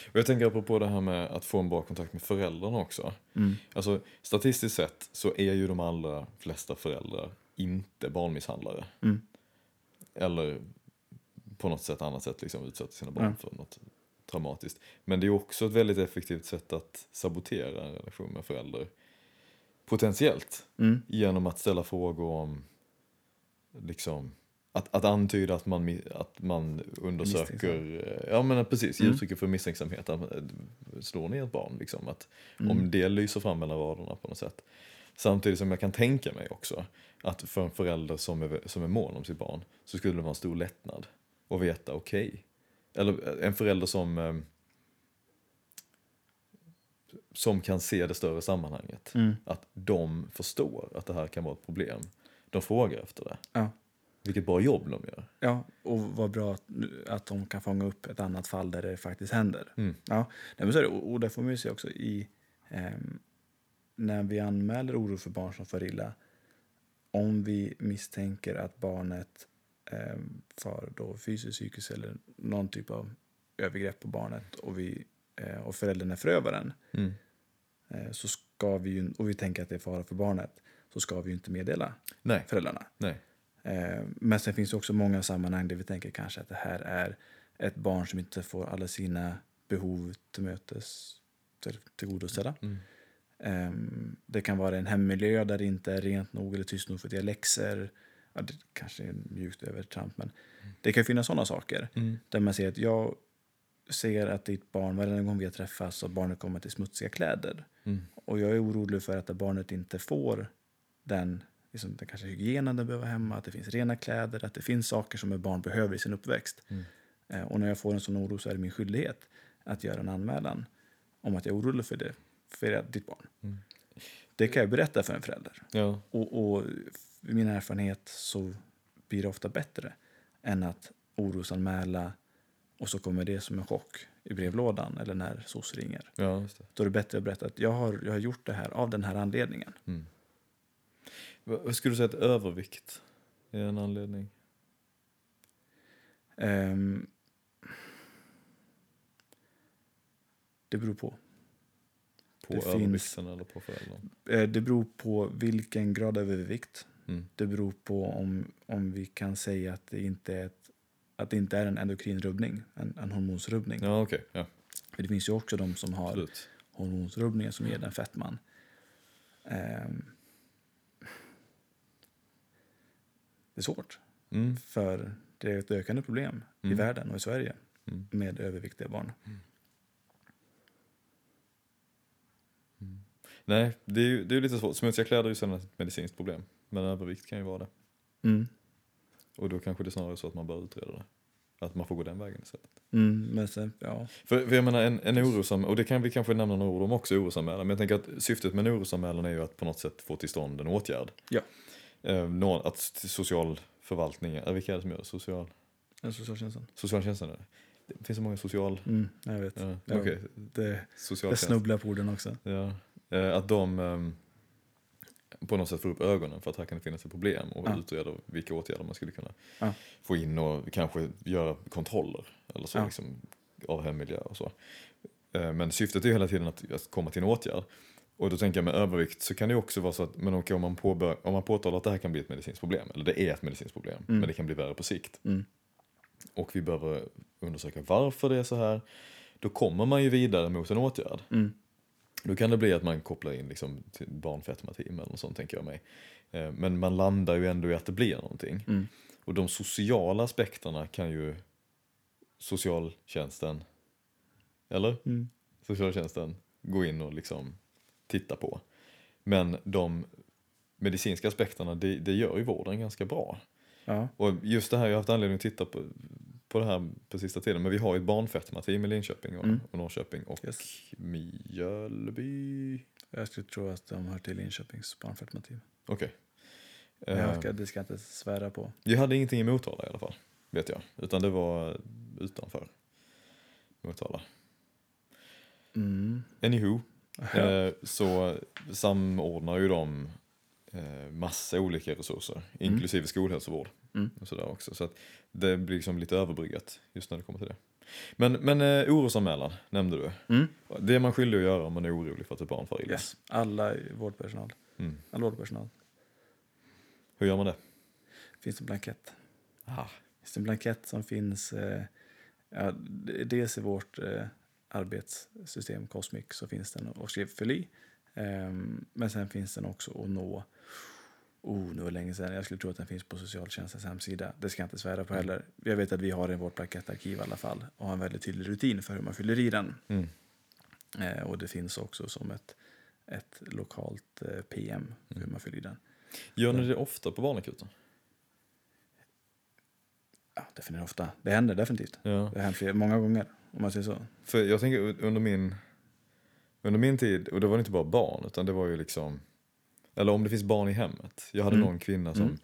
Och jag tänker apropå det här med att få en bra kontakt med föräldrarna också. Mm. Alltså statistiskt sett så är ju de allra flesta föräldrar inte barnmisshandlare. Mm. Eller på något sätt annat sätt liksom utsätter sina barn Ja. för något traumatiskt. Men det är också ett väldigt effektivt sätt att sabotera en relation med förälder. Potentiellt. Mm. Genom att ställa frågor om liksom att, att antyda att man, att man undersöker, eh, ja men precis, Mm. uttryck för misstänksamhet. Att, eh, Slår ni ett barn liksom? Att, Mm. Om det lyser fram mellan raderna på något sätt. Samtidigt som jag kan tänka mig också att för en förälder som är, som är mån om sitt barn så skulle det vara en stor lättnad att veta okej. Eller en förälder som eh, som kan se det större sammanhanget. Mm. Att de förstår att det här kan vara ett problem. De frågar efter det. Ja. Vilket bra jobb de gör. ja, och vad bra att, att de kan fånga upp ett annat fall där det faktiskt händer. Mm. Ja, men så är det. Och där får man ju se också i ehm, när vi anmäler oro för barn som far illa. Om vi misstänker att barnet ehm, far då fysiskt, psykiskt eller någon typ av övergrepp på barnet och, vi, eh, och föräldern är förövaren Mm. eh, så ska vi ju, och vi tänker att det är fara för barnet så ska vi ju inte meddela Nej, föräldrarna. nej. Eh, Men sen finns det också många sammanhang där vi tänker kanske att det här är ett barn som inte får alla sina behov till mötes till- tillgodosedda. Mm. Ehm, Det kan vara en hemmiljö där det inte är rent nog eller tyst nog för att göra läxor. Ja, det kanske är mjukt övertramp, men det kan finnas sådana saker Mm. där man ser att jag ser att ditt barn, varje gång vi har träffats, så barnet kommer till smutsiga kläder. Mm. Och jag är orolig för att barnet inte får den, liksom, den kanske hygienen det behöver hemma, att det finns rena kläder, att det finns saker som ett barn behöver i sin uppväxt. Mm. Eh, och när jag får en sån oro så är det min skyldighet att göra en anmälan om att jag är orolig för det, för ditt barn. Mm. Det kan jag berätta för en förälder. Ja, Och, och i min erfarenhet så blir det ofta bättre än att orosanmäla och så kommer det som en chock i brevlådan eller när SOS ringer. ja just det. Då är det bättre att berätta att jag har, jag har gjort det här av den här anledningen. Mm. Vad skulle du säga att övervikt är en anledning? Ehm, det beror på. På Det finns- övervikten eller på föräldern? Eh, det beror på vilken grad av övervikt. Mm. Det beror på om, om vi kan säga att det inte är, ett, att det inte är en endokrinrubbning, en, en hormonsrubbning. Ja, okej. Ja, För det finns ju också de som har absolut. hormonsrubbningar som ger den fettman. Ehm, det är svårt, Mm. för det är ett ökande problem i Mm. världen och i Sverige Mm. med överviktiga barn. Nej, det är ju det är lite svårt. Smutsiga kläder är ju sedan ett medicinskt problem. Men övervikt kan ju vara det. Och då kanske det är snarare så att man bör utreda det. Att man får gå den vägen istället. Mm, men sen, ja. För, för jag menar en, en orosam, och det kan vi kanske nämna några ord om också, orosanmälan. Men jag tänker att syftet med en orosanmälan är ju att på något sätt få till stånd en åtgärd. Ja. Eh, nå- att social förvaltning, eh, vilka är det som gör det? Social, En socialtjänsten. socialtjänsten är det? Det finns så många social... Mm, jag vet. Ja, Ja, Okej, Det, jag socialtjänst. snubblar på orden också. Ja. Eh, att de ehm, på något sätt får upp ögonen för att här kan det finnas ett problem och Ja. utreder vilka åtgärder man skulle kunna Ja. få in och kanske göra kontroller eller så Ja. liksom, av hemmiljö och så. Eh, Men syftet är ju hela tiden att, att komma till en åtgärd. Och då tänker jag med övervikt så kan det ju också vara så att men okej, om, man påbör, om man påtalar att det här kan bli ett medicinskt problem, eller det är ett medicinskt problem, Mm. men det kan bli värre på sikt. Mm. Och vi behöver undersöka varför det är så här. Då kommer man ju vidare mot en åtgärd. Mm. Då kan det bli att man kopplar in liksom till barnfetmateam eller något sånt tänker jag mig. Eh, Men man landar ju ändå i att det blir någonting. Mm. Och de sociala aspekterna kan ju socialtjänsten, eller? Mm. Socialtjänsten gå in och liksom titta på. Men de medicinska aspekterna, det, det gör ju vården ganska bra. Ja. Och just det här, jag har haft anledning att titta på, på det här på sista tiden, men vi har ju ett barnfetmateam i Linköping och, Mm. och Norrköping och Yes. Mjölby. Jag skulle tro att de hör till Linköpings barnfetmateam. Okej. Men Eh, jag ska, det ska jag inte svära på. Jag hade ingenting i Motala i alla fall, vet jag. Utan det var utanför Motala. Mm. Anywho, eh, så samordnar ju de massa olika resurser, inklusive skolhälsovård. Mm. Och sådär också. Så att det blir liksom lite överbryggat just när det kommer till det. Men, men eh, orosanmälan nämnde du. Mm. Det är man skyldig att göra om man är orolig för att ett barn far illa. Yes. Alla vårdpersonal. Mm. All vårdpersonal. Hur gör man det? Finns en blankett. Ah. finns det en blankett som finns eh, ja, dels i vårt eh, arbetssystem Cosmic så finns den att skriva fyll i. Ehm, men sen finns den också att nå Oh, nu var det länge sedan. Jag skulle tro att den finns på socialtjänstens hemsida. Det ska jag inte svära på heller. Jag vet att vi har i vårt blankettarkiv i alla fall och har en väldigt tydlig rutin för hur man fyller i den. Mm. Eh, och det finns också som ett, ett lokalt eh, PM för hur Mm. man fyller i den. Gör ni det ofta på barnakuten? Ja, definitivt ofta. Det händer definitivt. Ja. Det har hänt många gånger om man säger så. För jag tänker under min, under min tid, och det var inte bara barn, utan det var ju liksom, eller om det finns barn i hemmet. Jag hade Mm. någon kvinna som,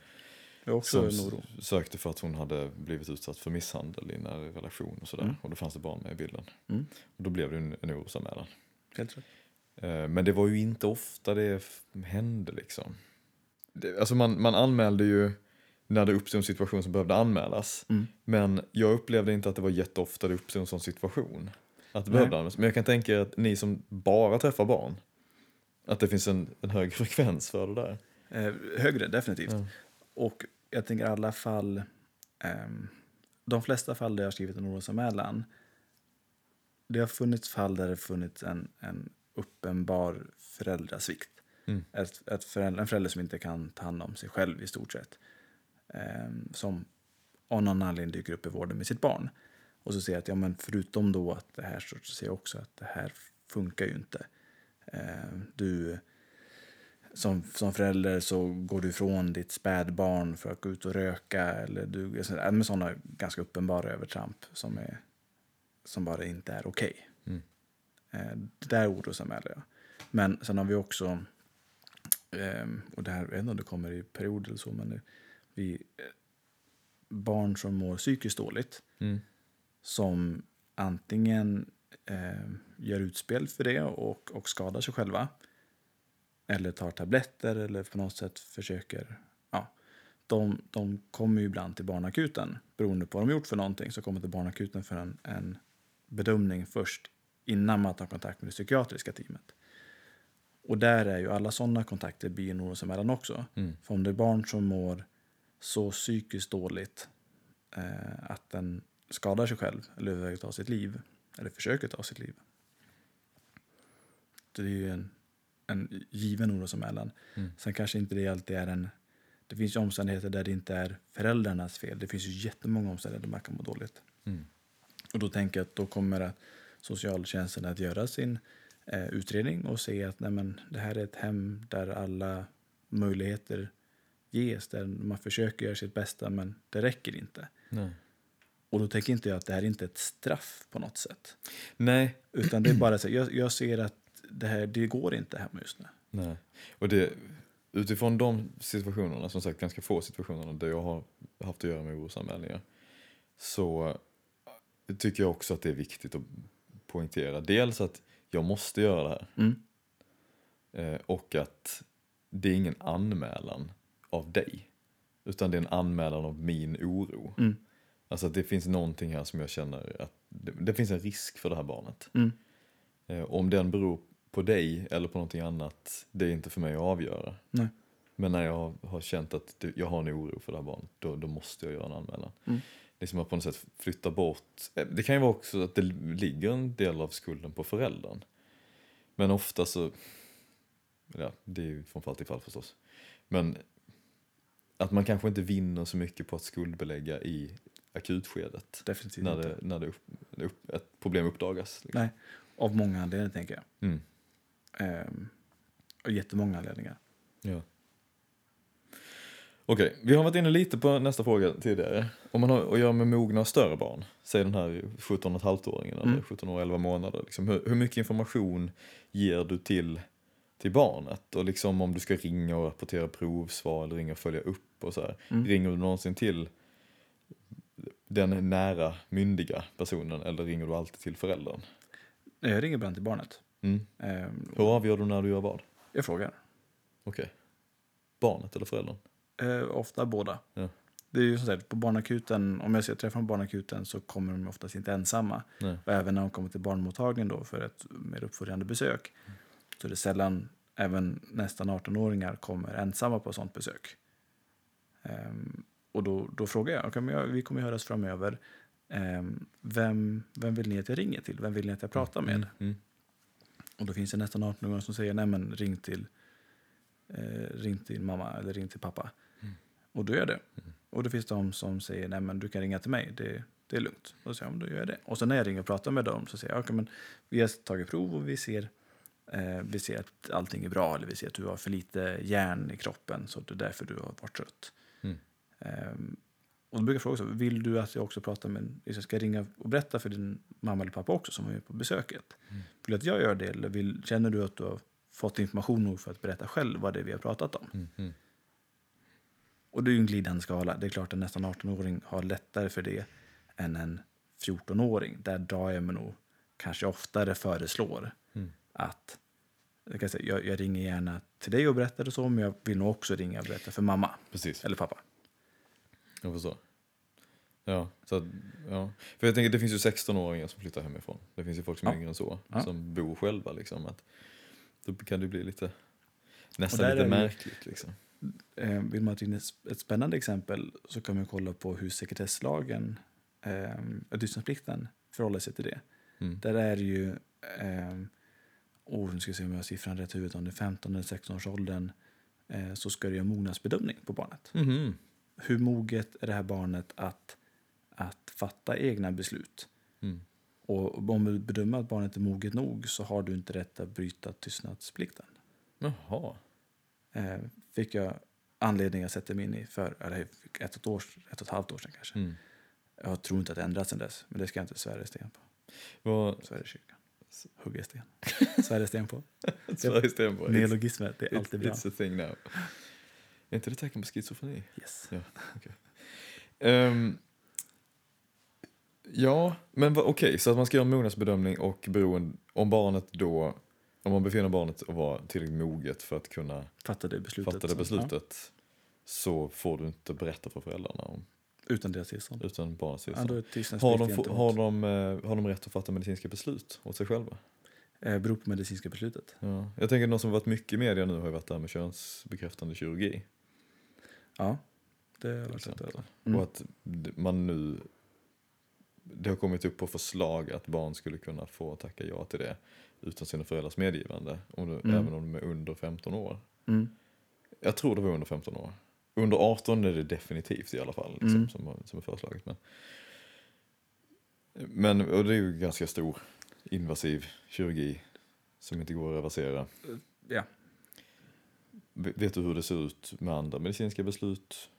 Mm. Som sökte för att hon hade blivit utsatt för misshandel i en nära relation och sådär. Mm. Och då fanns det barn med i bilden. Mm. Och då blev det en, en orosanmälan. Helt rätt. Eh, Men det var ju inte ofta det hände liksom. Det, alltså man, man anmälde ju när det uppstod en situation som behövde anmälas. Mm. Men jag upplevde inte att det var jätteofta det uppstod en sån situation. Att det Nej. behövde anmälas. Men jag kan tänka er att ni som bara träffar barn, att det finns en, en hög frekvens för det där. Eh, högre, definitivt. Ja. Och jag tänker i alla fall, ehm, de flesta fall där jag har skrivit en orosanmälan, det har funnits fall där det funnits en, en uppenbar föräldrasvikt. Mm. Ett, ett förälder, en förälder som inte kan ta hand om sig själv i stort sett. Ehm, som av någon anledning dyker upp i vården med sitt barn. Och så säger jag att ja, men förutom då att det här så ser jag också att det här funkar ju inte. Ehm, du som, som förälder så går du ifrån ditt spädbarn för att gå ut och röka eller du, äh, med sådana ganska uppenbara övertramp som, är, som bara inte är okej. Mm. Eh, det där orosanmäler jag. Men sen har vi också, ehm, och det här, jag vet inte om det kommer i perioder eller så, men vi, eh, barn som mår psykiskt dåligt Mm. som antingen eh, gör utspel för det och, och skadar sig själva eller tar tabletter eller på något sätt försöker... Ja, de, de kommer ju ibland till barnakuten beroende på vad de gjort för någonting så kommer till barnakuten för en, en bedömning först innan man tar kontakt med det psykiatriska teamet. Och där är ju alla sådana kontakter en orosanmälan också. Mm. För om det är barn som mår så psykiskt dåligt eh, att den skadar sig själv eller överväger ta sitt liv, eller försöker ta sitt liv. Det är ju en, en given orosanmälan. Mm. Sen kanske inte det alltid är en... Det finns ju omständigheter där det inte är föräldrarnas fel. Det finns ju jättemånga omständigheter där man kan må dåligt. Mm. Och då tänker jag att då kommer att socialtjänsten att göra sin eh, utredning och se att nej men, det här är ett hem där alla möjligheter ges, där man försöker göra sitt bästa men det räcker inte. Nej. Och då tänker inte jag att det här är inte är ett straff på något sätt. Nej. Utan det är bara så jag, jag ser att det här, det går inte hemma just nu. Nej. Och det, utifrån de situationerna, som sagt ganska få situationerna där jag har haft att göra med orosanmälningar, så tycker jag också att det är viktigt att poängtera. Dels att jag måste göra det här. Mm. Eh, och att det är ingen anmälan av dig. Utan det är en anmälan av min oro. Mm. Alltså att det finns någonting här som jag känner att det, det finns en risk för det här barnet. Mm. Eh, om den beror på dig eller på någonting annat, det är inte för mig att avgöra. Nej. Men när jag har, känt att det, jag har en oro för det här barnet, då, då måste jag göra en anmälan. Mm. Det är som att på något sätt flytta bort, eh, det kan ju vara också att det ligger en del av skulden på föräldern. Men ofta så, ja det är ju från fall till fall förstås. Men att man kanske inte vinner så mycket på att skuldbelägga i akutskedet. Definitivt När, inte. det, när det upp, upp, ett problem uppdagas. Liksom. Nej, av många anledningar tänker jag. Mm. Ehm, och jättemånga anledningar. Ja. Okej, vi har varit inne lite på nästa fråga tidigare. Om man har att göra med mogna och större barn, säg den här 17,5-åringen eller Mm. 17 år och 11 månader. Liksom, hur, hur mycket information ger du till, till barnet? Och liksom om du ska ringa och rapportera provsvar eller ringa och följa upp och så här. Mm. Ringer du någonsin till den nära myndiga personen eller ringer du alltid till föräldern? Jag ringer ibland till barnet. Mm. Ehm, Hur avgör du när du gör vad? jag frågar. Okej. Barnet eller föräldern? Eh, ofta båda. Ja. Det är ju som sagt, på barnakuten, om jag ska träffa på barnakuten så kommer de oftast inte ensamma. Nej. Och även när de kommer till barnmottagningen då för ett mer uppföljande besök så är det sällan, även nästan 18-åringar kommer ensamma på sånt besök. Ehm, och då, då frågar jag, okay, vi kommer ju höras framöver, Ehm, vem, vem vill ni att jag ringer till? Vem vill ni att jag pratar med? Mm. Mm. Och då finns det nästan 18-åringar som säger, nej men ring till, eh, ring till mamma eller ring till pappa. Mm. Och då gör jag det. Och det finns de som säger, nej men du kan ringa till mig, det, det är lugnt. Och då säger jag, "Ja, men då gör jag det. Och sen när jag ringer och pratar med dem så säger jag, okej men vi har tagit prov och vi ser, eh, vi ser att allting är bra, eller vi ser att du har för lite järn i kroppen, så det är därför du har varit trött. Ehm, och då brukar jag fråga så, vill du att jag också pratar med, liksom ska ringa och berätta för din mamma eller pappa också som är med på besöket? Mm. Vill att jag gör det eller vill, känner du att du har fått information nog för att berätta själv vad det är vi har pratat om? Mm. Mm. Och det är ju en glidande skala. Det är klart att nästan 18-åring har lättare för det än en 14-åring. Där drar jag mig nog kanske oftare föreslår Mm. att jag, kan säga, jag, jag ringer gärna till dig och berättar det så, men jag vill nog också ringa och berätta för mamma Precis. eller pappa. Jag förstår. Ja, så att, ja. För jag tänker det finns ju 16-åringar som flyttar hemifrån. Det finns ju folk som är Ja. yngre än så, Ja. som bor själva liksom. Att, då kan det bli lite, nästan lite märkligt liksom. Eh, vill man ha in ett, spännande exempel så kan man kolla på hur sekretesslagen, eh, tystnadsplikten, förhåller sig till det. Mm. Där är det ju, eh, oh, nu ska se om jag har siffran rätt i huvudet, om det är 15 eller 16 års åldern eh, så ska det göra mognadsbedömning på barnet. Mhm. Hur moget är det här barnet att, att fatta egna beslut? Mm. Och om du bedömer att barnet är moget nog så har du inte rätt att bryta tystnadsplikten. Jaha. Eh, fick jag anledning att sätta mig in i för eller ett, och ett, år, ett och ett halvt år sedan kanske. Mm. Jag tror inte att det ändrats sedan dess, men det ska jag inte svära sten på. Vad, Svära kyrkan. Hugga sten. Svära sten på. Sveriges Stenborg. It's, Neologismer, det är alltid bra. it's a thing now. Är inte det tecken på schizofreni? Yes. Ehm, ja, men okej, så att man ska göra en mognadsbedömning och beroende, om barnet då, om man befinner barnet att vara tillräckligt moget för att kunna Fatta det beslutet. fatta det beslutet så får du inte berätta för föräldrarna om, Ja, utan deras tillstånd. utan barnets Ja, tillstånd. är har, de, gentemot. har, de, eh, har de rätt att fatta medicinska beslut åt sig själva? Eh, beror på medicinska beslutet. Ja. Jag tänker något som varit mycket i media nu har ju varit det här med könsbekräftande kirurgi. Ja, det har jag exempel. över. Mm. Och att man nu, det har kommit upp på förslag att barn skulle kunna få tacka ja till det utan sina föräldrars medgivande, om det, Mm. även om de är under 15 år. Mm. Jag tror det var under 15 år. Under 18 är det definitivt i alla fall, liksom, Mm. som, som är föreslaget. Men, men och det är ju ganska stor invasiv kirurgi som inte går att reversera. Ja. Vet du hur det ser ut med andra medicinska beslut?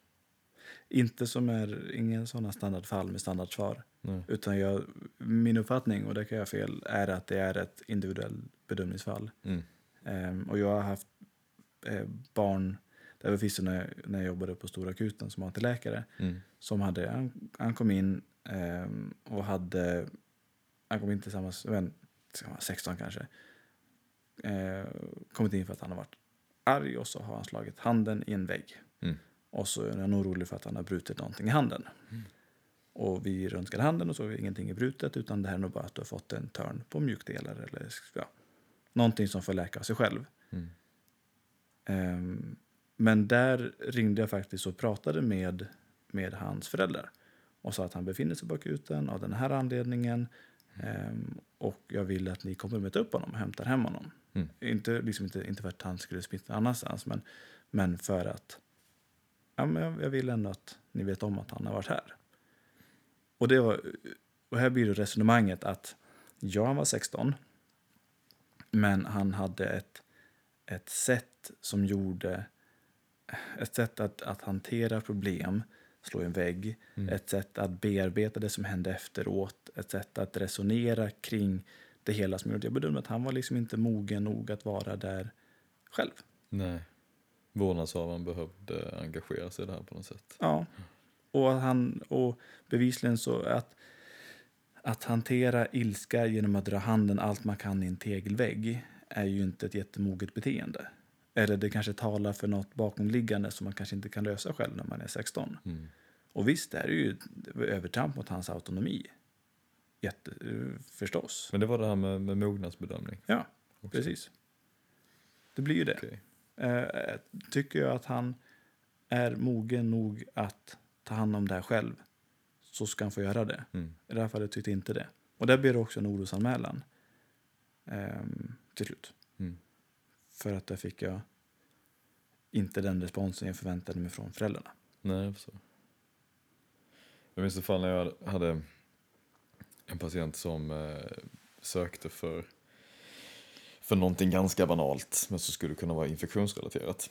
Inte som är ingen sådana standardfall med standardsvar. Nej. Utan jag, min uppfattning, och det kan jag ha fel, är att det är ett individuellt bedömningsfall. Mm. Ehm, och jag har haft eh, barn, det var förvisso när, när jag jobbade på stora akuten som AT-läkare, Mm. som hade, han, han kom in ehm, och hade, han kom in tillsammans, men, 16 kanske, eh, kommit in för att han har varit arg och så har han slagit handen i en vägg. Mm. Och så är han orolig för att han har brutit någonting i handen. Mm. Och vi röntgade handen och så är ingenting är brutet utan det här är nog bara att du har fått en törn på mjukdelar eller ja, någonting som får läka av sig själv. Mm. Ehm, men där ringde jag faktiskt och pratade med, med hans föräldrar och sa att han befinner sig på akuten av den här anledningen ehm, och jag vill att ni kommer möta upp honom och hämtar hem honom. Mm. Inte, liksom inte, inte för att han skulle smitta någon annanstans men, men för att ja, men jag, jag vill ändå att ni vet om att han har varit här. Och, det var, och här blir det resonemanget att ja, han var 16 men han hade ett, ett sätt som gjorde... Ett sätt att, att hantera problem, slå i en vägg. Mm. Ett sätt att bearbeta det som hände efteråt. Ett sätt att resonera kring det hela som gjorde. Jag bedömde att han var liksom inte mogen nog att vara där själv. Nej. Vårdnadshavaren behövde engagera sig i det här på något sätt. Ja. Och, att han, och bevisligen så att, att hantera ilska genom att dra handen allt man kan i en tegelvägg är ju inte ett jättemoget beteende. Eller det kanske talar för något bakomliggande som man kanske inte kan lösa själv när man är 16. Mm. Och visst, det är ju övertramp mot hans autonomi. Jätte, förstås. Men det var det här med, med mognadsbedömning. Ja, också. precis. Det blir ju det. Okej. Eh, tycker jag att han är mogen nog att ta hand om det här själv så ska han få göra det. Mm. I det här fallet tyckte inte det. Och där blir det också en orosanmälan ehm, till slut. Mm. För att där fick jag inte den responsen jag förväntade mig från föräldrarna. Nej, jag förstår. Jag minns ett fall när jag hade en patient som eh, sökte för, för någonting ganska banalt, men som skulle kunna vara infektionsrelaterat.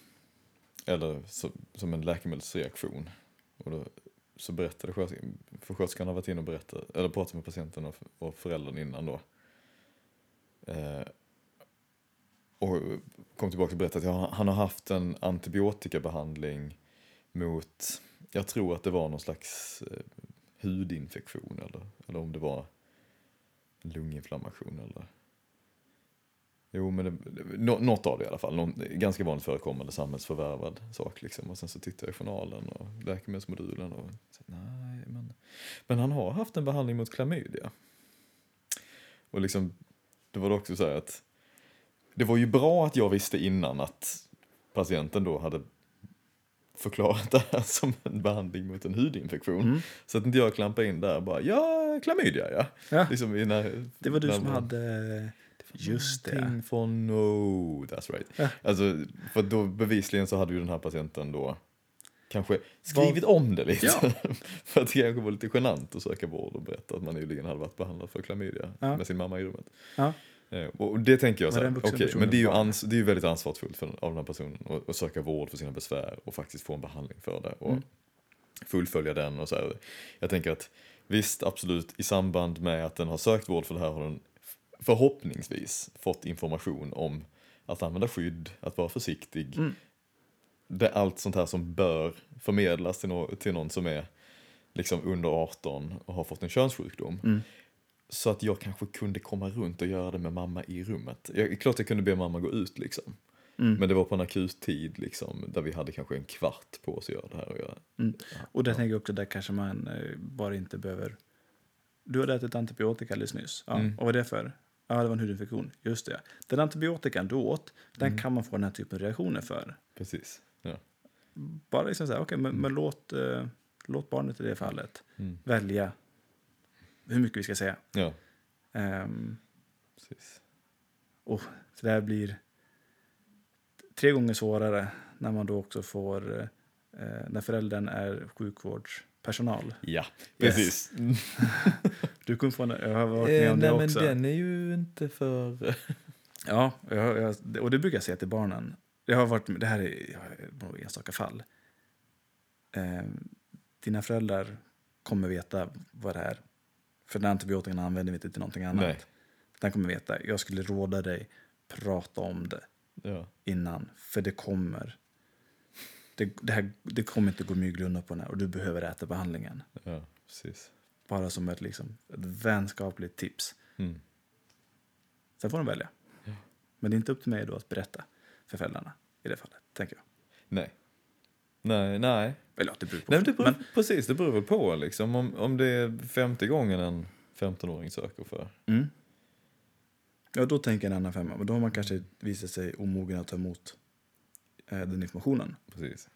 Eller så, som en läkemedelsreaktion. Och då, så berättade sköterskan, för sköterskan har varit inne och berättat, eller pratat med patienten och, och föräldern innan då. Eh, och kom tillbaka och berättade att ja, han har haft en antibiotikabehandling mot, jag tror att det var någon slags eh, hudinfektion eller, eller om det var lunginflammation eller Jo, men det, något av det i alla fall. Någon, ganska vanligt förekommande samhällsförvärvad sak. Liksom. Och sen så tittar jag i journalen och läkemedelsmodulen och så, nej, men, men han har haft en behandling mot klamydia. Och liksom, det var också så här att det var ju bra att jag visste innan att patienten då hade förklarat det här som en behandling mot en hudinfektion. Mm. Så att inte jag klampade in där och bara, ja, klamydia ja. Ja, Liksom i när, det var du som man- hade... Just det. Någonting från, no, that's right. Ja. Alltså, för då bevisligen så hade ju den här patienten då kanske skrivit om det lite. Ja. för att det kanske var lite genant att söka vård och berätta att man nyligen hade varit behandlad för klamydia Ja. med sin mamma i rummet. Ja. Eh, Och det tänker jag så här, person men det är, ju ans- det är ju väldigt ansvarsfullt för, av den här personen att, söka vård för sina besvär och faktiskt få en behandling för det och Mm. fullfölja den och så här. Jag tänker att visst, absolut, i samband med att den har sökt vård för det här har den förhoppningsvis fått information om att använda skydd, att vara försiktig. Mm. Det, allt sånt här som bör förmedlas till, nå- till någon som är liksom under 18 och har fått en könssjukdom. Mm. Så att jag kanske kunde komma runt och göra det med mamma i rummet. Jag, klart jag kunde be mamma gå ut liksom. Mm. Men det var på en akut tid liksom, där vi hade kanske en kvart på oss att göra det här. Och göra. Mm. Och där Ja. tänker jag också, där kanske man eh, bara inte behöver... Du hade ätit antibiotika alldeles nyss. Ja. Mm. Och vad är det för? Ja, det var en hudinfektion. Just det. Den antibiotikan du åt, den Mm. kan man få den här typen av reaktioner för. Precis. Ja. Bara liksom så här, okej, men, Mm. men låt, eh, låt barnet i det fallet Mm. välja hur mycket vi ska säga. ja, Ehm, precis. så det här blir tre gånger svårare när man då också får, eh, när föräldern är sjukvårdspersonal. Ja, Yes. precis. Mm. Du kommer få en, varit med om det Eh, nej, också. men den är ju inte för... Ja, jag, jag, och det brukar jag säga till barnen. det har varit, det här är några enstaka fall. Eh, dina föräldrar kommer veta vad det är. För den antibiotikan använder vi inte till någonting annat. Nej. Den kommer veta. Jag skulle råda dig prata om det Ja. innan. För det kommer. Det, det, här, det kommer inte gå mygla undan på den här och du behöver äta behandlingen. Ja, precis. Bara som ett, liksom, ett vänskapligt tips. Mm. Sen får de välja. Ja. Men det är inte upp till mig då att berätta för föräldrarna i det fallet, tänker jag. Nej. Nej, nej. Eller ja, det beror på. Nej men det beror, Men- precis, det beror väl på liksom. Om, om det är femte gången en 15-åring söker för. Mm. Ja, då tänker en annan femma. Men då har man kanske visat sig omogen att ta emot eh, den informationen. Precis.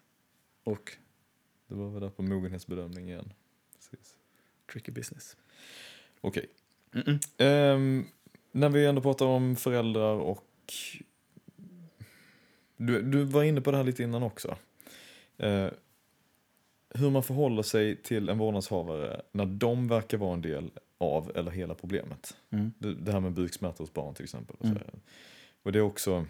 Och Det var väl där på mogenhetsbedömning igen. Precis. tricky business. Okej. Mm-mm. Ehm, när vi ändå pratar om föräldrar och... Du, du var inne på det här lite innan också. Eh, hur man förhåller sig till en vårdnadshavare när de verkar vara en del av eller hela problemet. Mm. Det, det här med buksmärtor hos barn till exempel. Och, Mm. och det är också,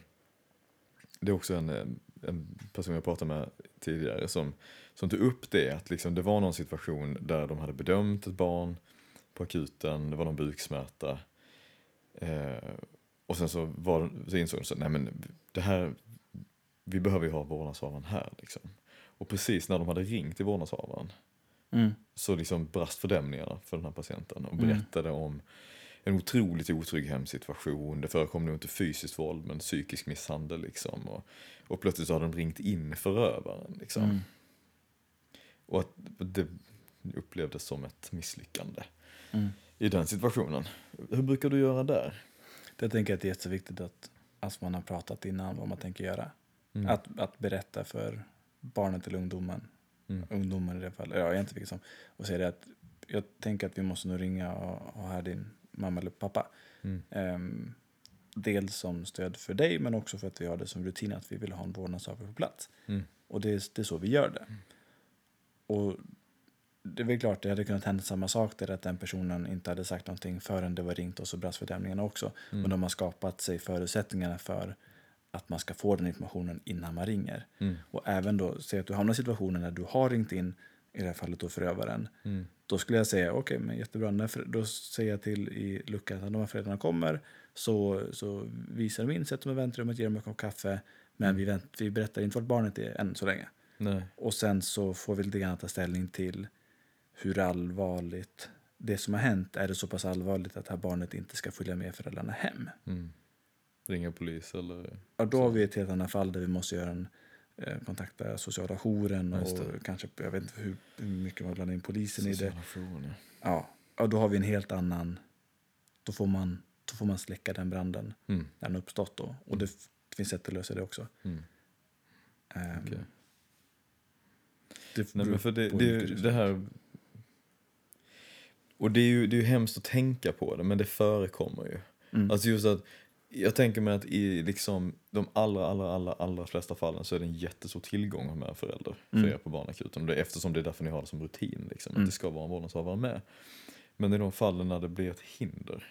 det är också en, eh, en person jag pratade med tidigare som, som tog upp det, att liksom det var någon situation där de hade bedömt ett barn på akuten, det var någon buksmärta. Eh, och sen så, var, så insåg de så, nej men det här, vi behöver ju ha vårdnadshavaren här liksom. Och precis när de hade ringt till vårdnadshavaren Mm. så liksom brast fördämningarna för den här patienten och Mm. berättade om en otroligt otrygg hemsituation. Det förekom nog inte fysiskt våld men psykisk misshandel liksom. Och, och plötsligt så hade de ringt in förövaren liksom. Mm. Och att det upplevdes som ett misslyckande Mm. i den situationen. Hur brukar du göra där? Jag tänker att det är jätteviktigt att, att man har pratat innan vad man tänker göra. Mm. Att, att berätta för barnet eller ungdomen, Mm. ungdomen i det fallet, ja, jag inte som, och säga det att jag tänker att vi måste nog ringa och ha här din mamma eller pappa. Mm. Ehm, dels som stöd för dig men också för att vi har det som rutin att vi vill ha en vårdnadshavare på plats. Mm. Och det är, det är så vi gör det. Och det är väl klart, det hade kunnat hända samma sak där att den personen inte hade sagt någonting förrän det var ringt och så brast fördämningarna också. Mm. Men de har skapat sig förutsättningarna för att man ska få den informationen innan man ringer. Mm. Och även då, säg att du hamnar i situationen där du har ringt in, i det här fallet då förövaren, Mm. då skulle jag säga okej, men jättebra. Då säger jag till i luckan att när föräldrarna kommer så, så visar de in, sätter dem i väntrummet, ger dem en kopp kaffe. Men vi, vänt, vi berättar inte vart barnet är än så länge. Nej. Och sen så får vi lite grann ta ställning till hur allvarligt det som har hänt. Är det så pass allvarligt att det här barnet inte ska följa med föräldrarna hem? Mm. Ringa polis eller? Ja, då har vi ett helt annat fall där vi måste göra en, eh, kontakta sociala jouren Ja, och det. kanske, jag vet inte hur, hur mycket man blandar in polisen i det. Sociala jouren, ja. Ja, då har vi en helt annan... Då får man, då får man släcka den branden Mm. när den uppstått. Då. Och det, f- det finns sätt att lösa det också. Mm. Ehm, Okej. det Nej, men för det, det, det- det här... Och det är ju det är ju hemskt att tänka på det, men det förekommer ju. Mm. Alltså just att, jag tänker mig att i liksom de allra, allra, allra, allra flesta fallen så är det en jättestor tillgång att ha med en förälder för Mm. er på barnakuten. Och det är eftersom det är därför ni har det som rutin, liksom, Mm. att det ska vara en vårdnadshavare med. Men i de fallen när det blir ett hinder,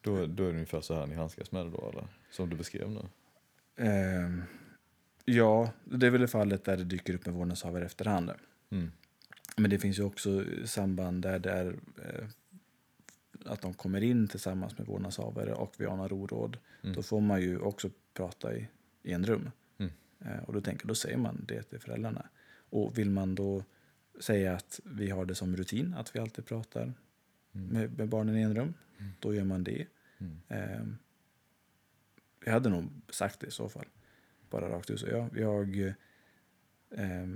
då, då är det ungefär så här ni handskas med det då, eller? Som du beskrev nu. Ehm, ja, det är väl det fallet där det dyker upp en vårdnadshavare efterhand. Mm. Men det finns ju också samband där det är eh, att de kommer in tillsammans med vårdnadshavare och vi anar oråd. Mm. Då får man ju också prata i, i en rum. Mm. Eh, och då tänker då säger man det till föräldrarna. Och vill man då säga att vi har det som rutin att vi alltid pratar Mm. med, med barnen i en rum, Mm. då gör man det. Mm. Eh, jag hade nog sagt det i så fall. Bara rakt ut. Så ja, vi har, eh,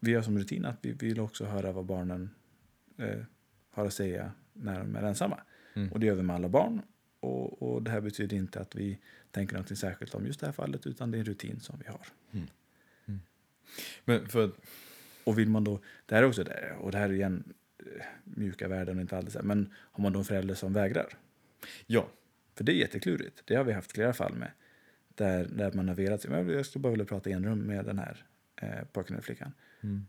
vi har som rutin att vi vill också höra vad barnen eh, har att säga när de är ensamma. Mm. Och det gör vi med alla barn. Och, och det här betyder inte att vi tänker något särskilt om just det här fallet utan det är en rutin som vi har. Men för Och vill man då, det här är också det, och det här är igen eh, mjuka värden och inte alldeles men har man då en förälder som vägrar? ja, För det är jätteklurigt. Det har vi haft flera fall med. Där, där man har velat, jag skulle bara vilja prata i en rum med den här eh, pojken eller flickan. mm.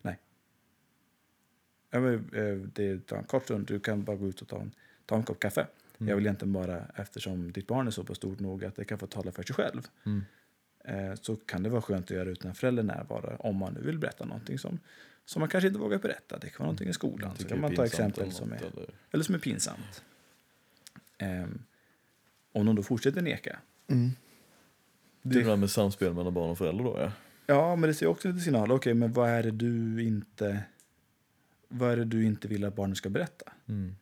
Ja, men, eh, det tar en kort stund, du kan bara gå ut och ta en, ta en kopp kaffe. Jag vill egentligen bara, eftersom ditt barn är så pass stort nog att det kan få tala för sig själv, Mm. eh, så kan det vara skönt att göra utan förälder närvaro om man nu vill berätta någonting som, som man kanske inte vågar berätta. Det kan vara någonting i skolan. Så kan man ta exempel som är, eller- eller som är pinsamt. Ehm, om de då fortsätter neka. Det är det där med samspel mellan barn och föräldrar då ja. Ja, men det ser också lite signal. Okej, men vad är det du inte... Vad är det du inte vill att barnet ska berätta? Mm.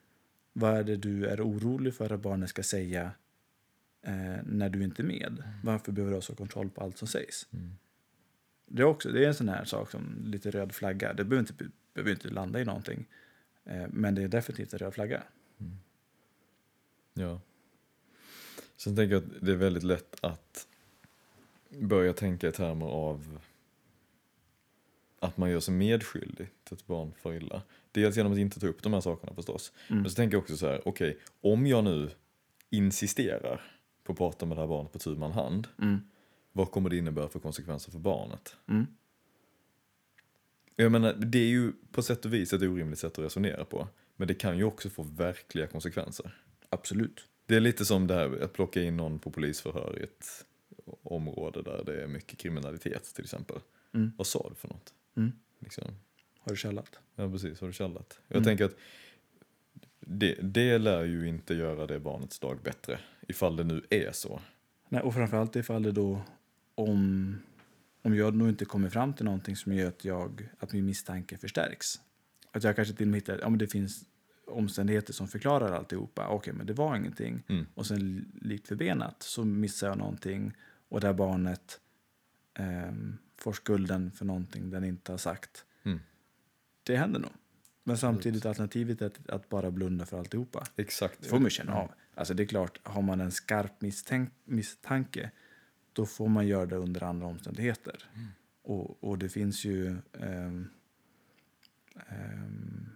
Vad är det du är orolig för att barnet ska säga eh, när du inte är med? Varför behöver du ha så kontroll på allt som sägs? Mm. Det är, också, det är en sån här sak som lite röd flagga. Det behöver inte, behöver inte landa i någonting. Eh, men det är definitivt en röd flagga. Ja. Sen tänker jag att det är väldigt lätt att börja tänka i termer av att man gör sig medskyldig till att barn far illa. Dels genom att inte ta upp de här sakerna förstås. Mm. Men så tänker jag också så här, okej, om jag nu insisterar på att prata med det här barnet på tu man hand, Mm. vad kommer det innebära för konsekvenser för barnet? Mm. Jag menar, det är ju på sätt och vis ett orimligt sätt att resonera på. Men det kan ju också få verkliga konsekvenser. Absolut. Det är lite som det här att plocka in någon på polisförhör i ett område där det är mycket kriminalitet till exempel. Mm. Vad sa du för något? Mm. Liksom. Har du källat? Ja precis, har du källat? Jag Mm. tänker att det, det lär ju inte göra det barnets dag bättre. Ifall det nu är så. Nej, och framförallt ifall det då om, om jag nog inte kommer fram till någonting som gör att, jag, att min misstanke förstärks. Att jag kanske till och med hittar, ja men det finns omständigheter som förklarar alltihopa. Okej, men det var ingenting. Mm. Och sen likt förbenat så missar jag någonting och där barnet ehm, får skulden för någonting den inte har sagt. Mm. Det händer nog. Men samtidigt alternativet är att, att bara blunda för alltihopa. Exakt. Det får man känna av. Alltså det är klart, har man en skarp misstänk, misstanke då får man göra det under andra omständigheter. Och, och det finns ju... ehm, ehm,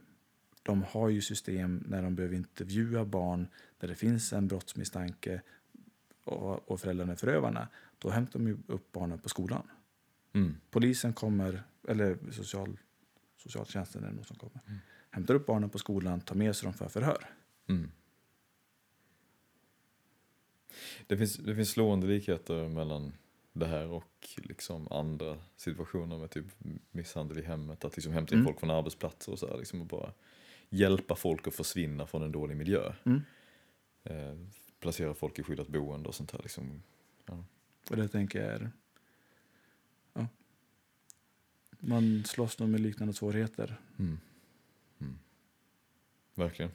de har ju system när de behöver intervjua barn där det finns en brottsmisstanke och, och föräldrarna är förövarna. Då hämtar de ju upp barnen på skolan. Mm. Polisen kommer, eller social, socialtjänsten det nog som kommer. Hämtar upp barnen på skolan, tar med sig dem för förhör. Mm. Det, finns, det finns slående likheter mellan det här och liksom andra situationer med typ misshandel i hemmet. Att liksom hämta in Mm. folk från arbetsplatser och så här, liksom och bara hjälpa folk att försvinna från en dålig miljö. Mm. Eh, placera folk i skyddat boende och sånt här. Liksom. Och det tänker jag är... Ja. Man slåss nog med liknande svårigheter. Mm. Mm. Verkligen.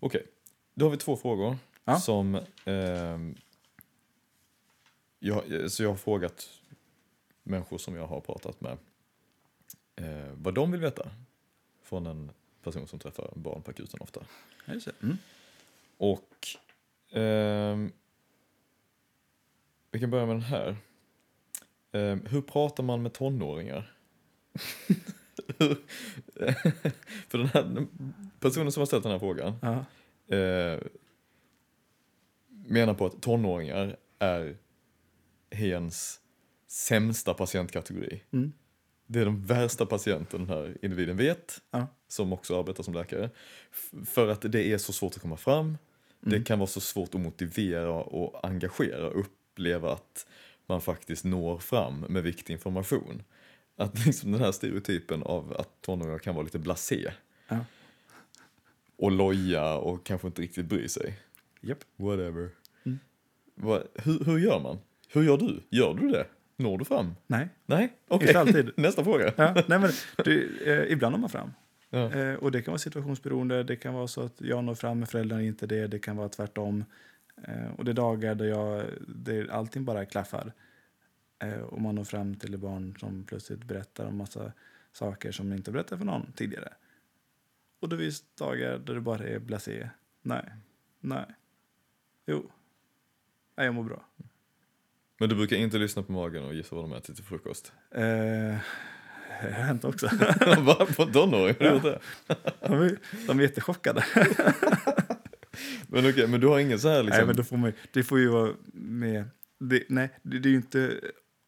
Okej, då har vi två frågor Ja. som ehm, jag, så jag har frågat människor som jag har pratat med eh, vad de vill veta från en person som träffar barn på akuten ofta. Mm. Och ehm, vi kan börja med den här. Ehm, hur pratar man med tonåringar? För den här personen som har ställt den här frågan Ja. eh, menar på att tonåringar är hens sämsta patientkategori. Mm. Det är de värsta patienten den här individen vet, Ja. som också arbetar som läkare. För att det är så svårt att komma fram. Det Mm. kan vara så svårt att motivera och engagera och uppleva att man faktiskt når fram med viktig information. Att liksom den här stereotypen av att tonåringar kan vara lite blasé Ja. och loja och kanske inte riktigt bry sig. Japp. Whatever. Mm. Hur, hur gör man? Hur gör du? Gör du det? Når du fram? Nej, Nej? Okej, Inte alltid. nästa fråga. ja. Nej men, du, eh, ibland når man fram. Ja. Eh, och det kan vara situationsberoende. Det kan vara så att jag når fram med föräldrarna inte det. Det kan vara tvärtom. Eh, och det är dagar där jag, där allting bara klaffar. Eh, och man når fram till ett barn som plötsligt berättar om massa saker som inte berättat för någon tidigare. Och det finns dagar där det bara är blasé. Nej, nej, jo, nej, jag mår bra. Men du brukar inte lyssna på magen och gissa vad de äter till frukost? Eh, det har hänt också. Va? På tonåring? Gjort det? De är, de är jättechockade. Men okej, men du har ingen så här liksom... Nej, men då får man, det får ju vara med. Det, nej, det, det är ju inte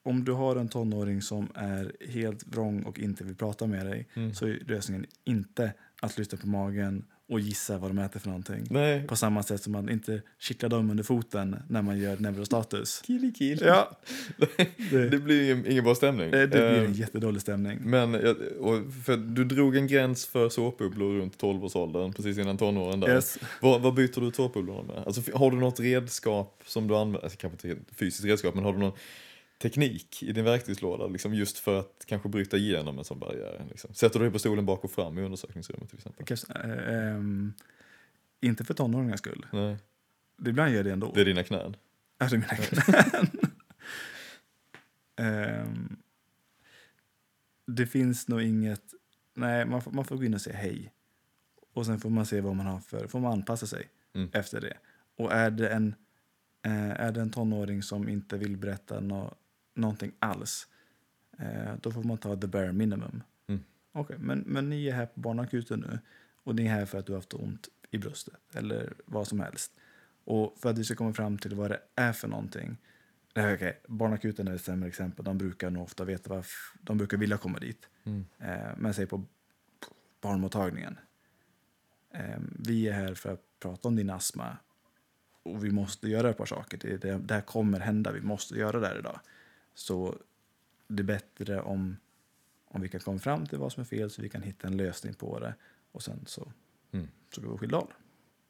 om du har en tonåring som är helt vrång och inte vill prata med dig Mm. så är lösningen inte att lyssna på magen och gissa vad de äter för någonting. Nej. På samma sätt som man inte kittlar dem under foten när man gör neurostatus. Killy kill. Ja, Det det, blir ingen, ingen bra stämning. det blir Eh, en jättedålig stämning. Men för du drog en gräns för såpbubblor runt 12-årsåldern, precis innan tonåren där. Yes. Vad, vad byter du såpbubblorna med? Alltså, har du något redskap som du använder, alltså, kanske inte fysiskt redskap, men har du någon teknik i din verktygslåda liksom, just för att kanske bryta igenom en sån barriär? Liksom? Sätter du dig på stolen bak och fram i undersökningsrummet till exempel? Kanske, eh, ehm, inte för tonåringars skull. Nej, Ibland gör jag det ändå. det är dina knän. Ja, det är mina knän. Ehm, det finns nog inget... Nej, man får, man får gå in och säga hej. Och sen får man se vad man har för... får man anpassa sig Mm. efter det. Och är det en, eh, är det en tonåring som inte vill berätta nå någonting alls, eh, då får man ta the bare minimum. Mm. Okej, men, men ni är här på barnakuten nu och ni är här för att du har haft ont i bröstet eller vad som helst. Och för att vi ska komma fram till vad det är för någonting. Eh, Okej, barnakuten är ett sämre exempel. De brukar nog ofta veta varför, de brukar vilja komma dit. Mm. Eh, men säg på barnmottagningen. Eh, vi är här för att prata om din astma och vi måste göra ett par saker. Det, det, det här kommer hända, vi måste göra det här idag. Så det är bättre om, om vi kan komma fram till vad som är fel så vi kan hitta en lösning på det och sen så, Mm. så går vi skilda håll.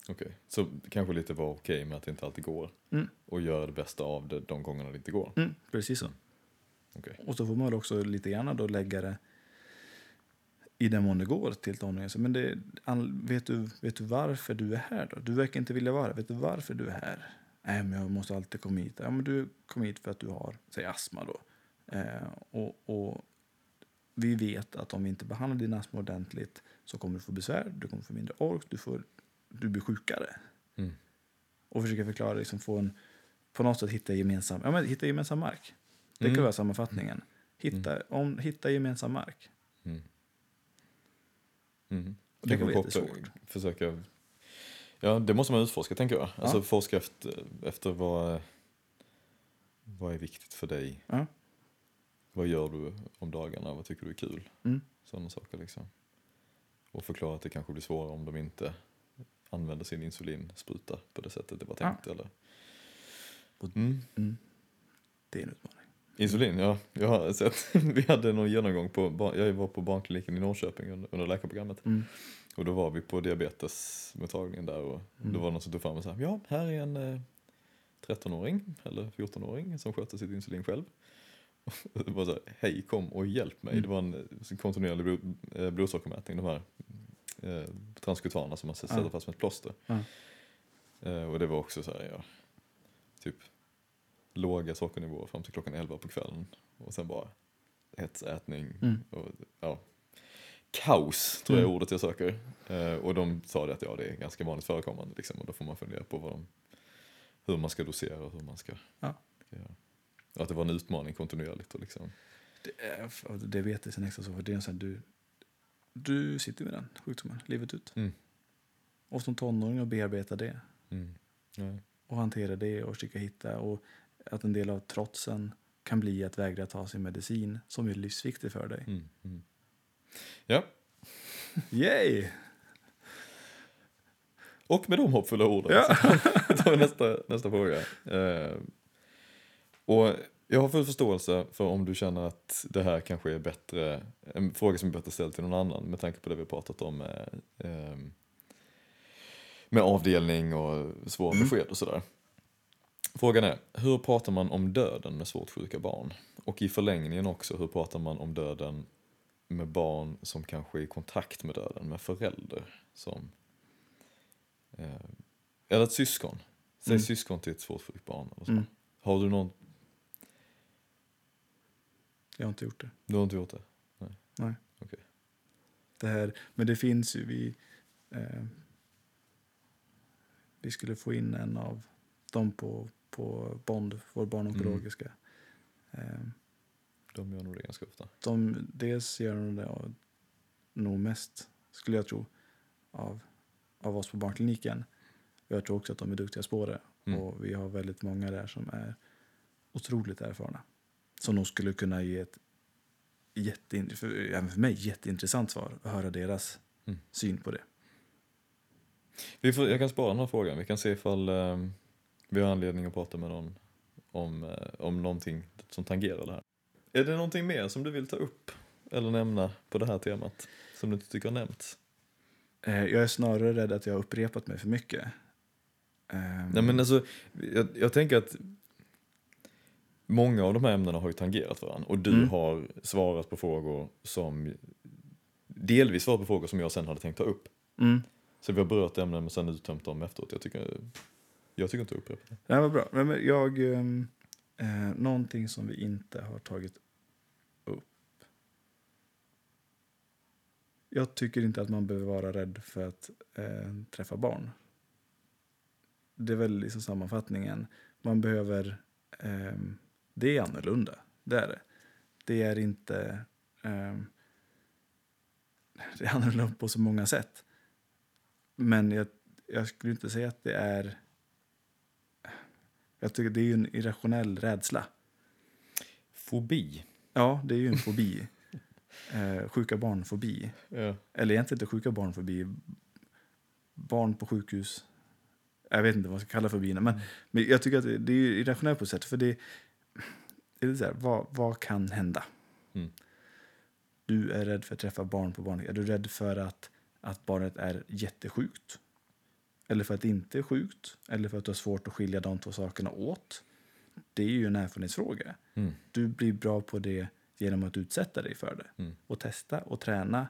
Okej, så kanske lite vara okej med att det inte alltid går Mm. och göra det bästa av det de gångerna det inte går. Mm, precis så. Okej. Och så får man också lite grann då lägga det i den mån det går till tonåringen. Men det, vet, du, vet du varför du är här då? Du verkar inte vilja vara här. Vet du varför du är här? Nej, men jag måste alltid komma hit. Ja, men du kom hit för att du har, säg astma då. Eh, och, och vi vet att om vi inte behandlar din astma ordentligt så kommer du få besvär, du kommer få mindre ork, du, får, du blir sjukare. Mm. Och försöka förklara, liksom få en, på något sätt hitta gemensam, ja, men hitta gemensam mark. Det kan Mm. vara sammanfattningen. Hitta, om, hitta gemensam mark. Mm. Mm. Det kan vara jättesvårt. Försöka... Ja, det måste man utforska tänker jag. Alltså Ja. forska efter, efter vad, vad är viktigt för dig. Ja. Vad gör du om dagarna? Vad tycker du är kul? Mm. Sådana saker liksom. Och förklara att det kanske blir svårare om de inte använder sin insulinspruta på det sättet det var Ja. tänkt. Eller? Och- Mm. Mm. Det är en utmaning. Insulin, ja. Jag har sett. Vi hade någon genomgång på, jag var på barnkliniken i Norrköping under, under läkarprogrammet. Mm. Och då var vi på diabetesmottagningen där och Mm. då var det någon som tog fram och sa ja, här är en eh, 13-åring eller 14-åring som sköter sitt insulin själv. Och det var så här, hej kom och hjälp mig. Mm. Det var en eh, kontinuerlig blod, eh, blodsockermätning, de här eh, transkutana som man sätter Ja. fast med ett plåster. Eh, och det var också så här, ja, typ låga sockernivåer fram till klockan 11 på kvällen och sen bara hetsätning Mm. och ja, kaos tror jag Mm. ordet jag söker. Eh, och de sa det att ja, det är ganska vanligt förekommande liksom, och då får man fundera på vad de, hur man ska dosera och hur man ska, Ja. göra. Och att det var en utmaning kontinuerligt. Och liksom. Det är och diabetes är extra så för det är sån här, du, du sitter med den sjukdomen livet ut. Mm. Och som tonåring att bearbeta det Mm. Ja. och hantera det och försöka hitta och att en del av trotsen kan bli att vägra ta sin medicin som är livsviktig för dig. Mm. Ja, Yay! och med de hoppfulla orden Ja. så tar vi nästa, nästa fråga. Eh, och jag har full förståelse för om du känner att det här kanske är bättre, en fråga som är bättre ställd till någon annan med tanke på det vi har pratat om med, ehm, med avdelning och svåra Mm. besked och sådär. Frågan är, hur pratar man om döden med svårt sjuka barn? Och i förlängningen också, hur pratar man om döden med barn som kanske är i kontakt med döden, med förälder som eh, eller ett syskon. Säg Mm. syskon till ett svårt sjukt barn. Eller så. Mm. Har du någon, Jag har inte gjort det. du har inte gjort det? Nej. Okej. Det här, men det finns ju, vi, eh, vi skulle få in en av dem på, på Bond, vår barnonkologiska. Eh, De gör nog det ganska ofta. de, dels gör de det av, nog mest, skulle jag tro, av, av oss på barnkliniken. Jag tror också att de är duktiga på det. Mm. Och vi har väldigt många där som är otroligt erfarna. som nog skulle kunna ge ett jätte, för, även för mig jätteintressant svar att höra deras Mm. syn på det. Vi får, jag kan spara den här frågan. Vi kan se ifall eh, vi har anledning att prata med någon om, eh, om någonting som tangerar det här. Är det någonting mer som du vill ta upp eller nämna på det här temat som du inte tycker har nämnts? Eh, jag är snarare rädd att jag har upprepat mig för mycket. Ehm, Nej, men alltså, jag, jag tänker att många av de här ämnena har ju tangerat varandra och du Mm. har svarat på frågor som delvis svarat på frågor som jag sen hade tänkt ta upp. mm. Så vi har berört ämnen men sen uttömt dem efteråt. Jag tycker, jag tycker inte jag upprepar det. Det var bra. Men jag, ehm, eh, någonting som vi inte har tagit upp. Jag tycker inte att man behöver vara rädd för att eh, träffa barn. Det är väl liksom sammanfattningen. Man behöver... Eh, det är annorlunda. Det är det. Det är inte... Eh, det är annorlunda på så många sätt. Men jag, jag skulle inte säga att det är... Jag tycker det är ju en irrationell rädsla. Fobi. Ja, det är ju en fobi. eh, sjuka barn-fobi. Ja. Eller egentligen inte sjuka barn-fobi. Barn på sjukhus. Jag vet inte vad man ska kalla fobierna. Men, men jag tycker att det, det är irrationellt på ett sätt. För det, det är så här, vad, vad kan hända? Mm. Du är rädd för att träffa barn på barn. Är du rädd för att, att barnet är jättesjukt? Eller för att det inte är sjukt? Eller för att du har svårt att skilja de två sakerna åt? Det är ju en erfarenhetsfråga. Mm. Du blir bra på det genom att utsätta dig för det. Mm. Och testa och träna.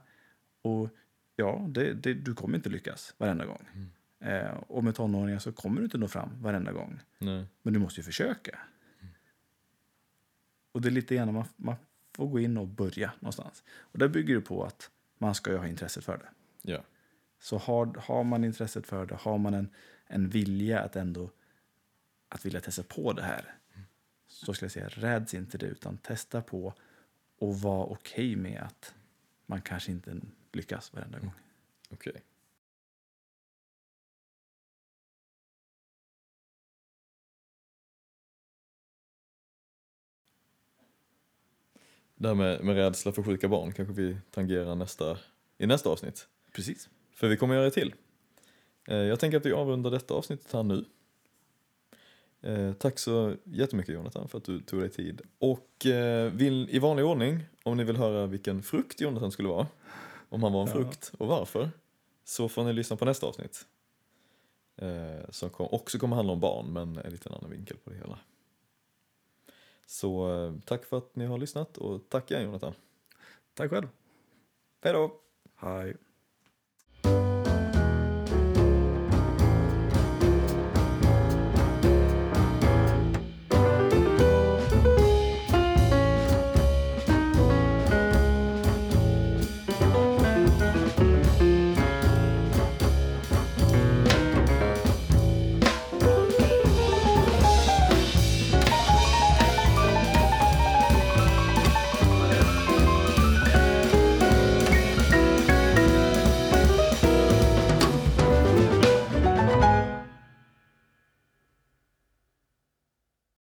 Och ja, det, det, du kommer inte lyckas varenda gång. Mm. Eh, och med tonåringar så kommer du inte nå fram varenda gång. Nej. Men du måste ju försöka. Och det är lite grann man, man får gå in och börja någonstans. Och det bygger det på att man ska ju ha intresset för det. Ja. Så har, har man intresset för det, har man en, en vilja att ändå att vilja testa på det här. Så skulle jag säga, räds inte det utan testa på och var okej med att man kanske inte lyckas varenda gång. Okej. Det här med, med rädsla för sjuka barn kanske vi tangerar nästa, i nästa avsnitt. Precis. För vi kommer göra det till. Eh, Jag tänker att vi avrundar detta avsnittet här nu. Eh, Tack så jättemycket Jonathan för att du tog dig tid. Och eh, vill, i vanlig ordning, om ni vill höra vilken frukt Jonathan skulle vara, om han var en Ja. frukt och varför, så får ni lyssna på nästa avsnitt. Eh, Som kom, också kommer handla om barn, men en liten annan vinkel på det hela. Så eh, tack för att ni har lyssnat och tack igen Jonathan. Tack själv. Hej då! Hej.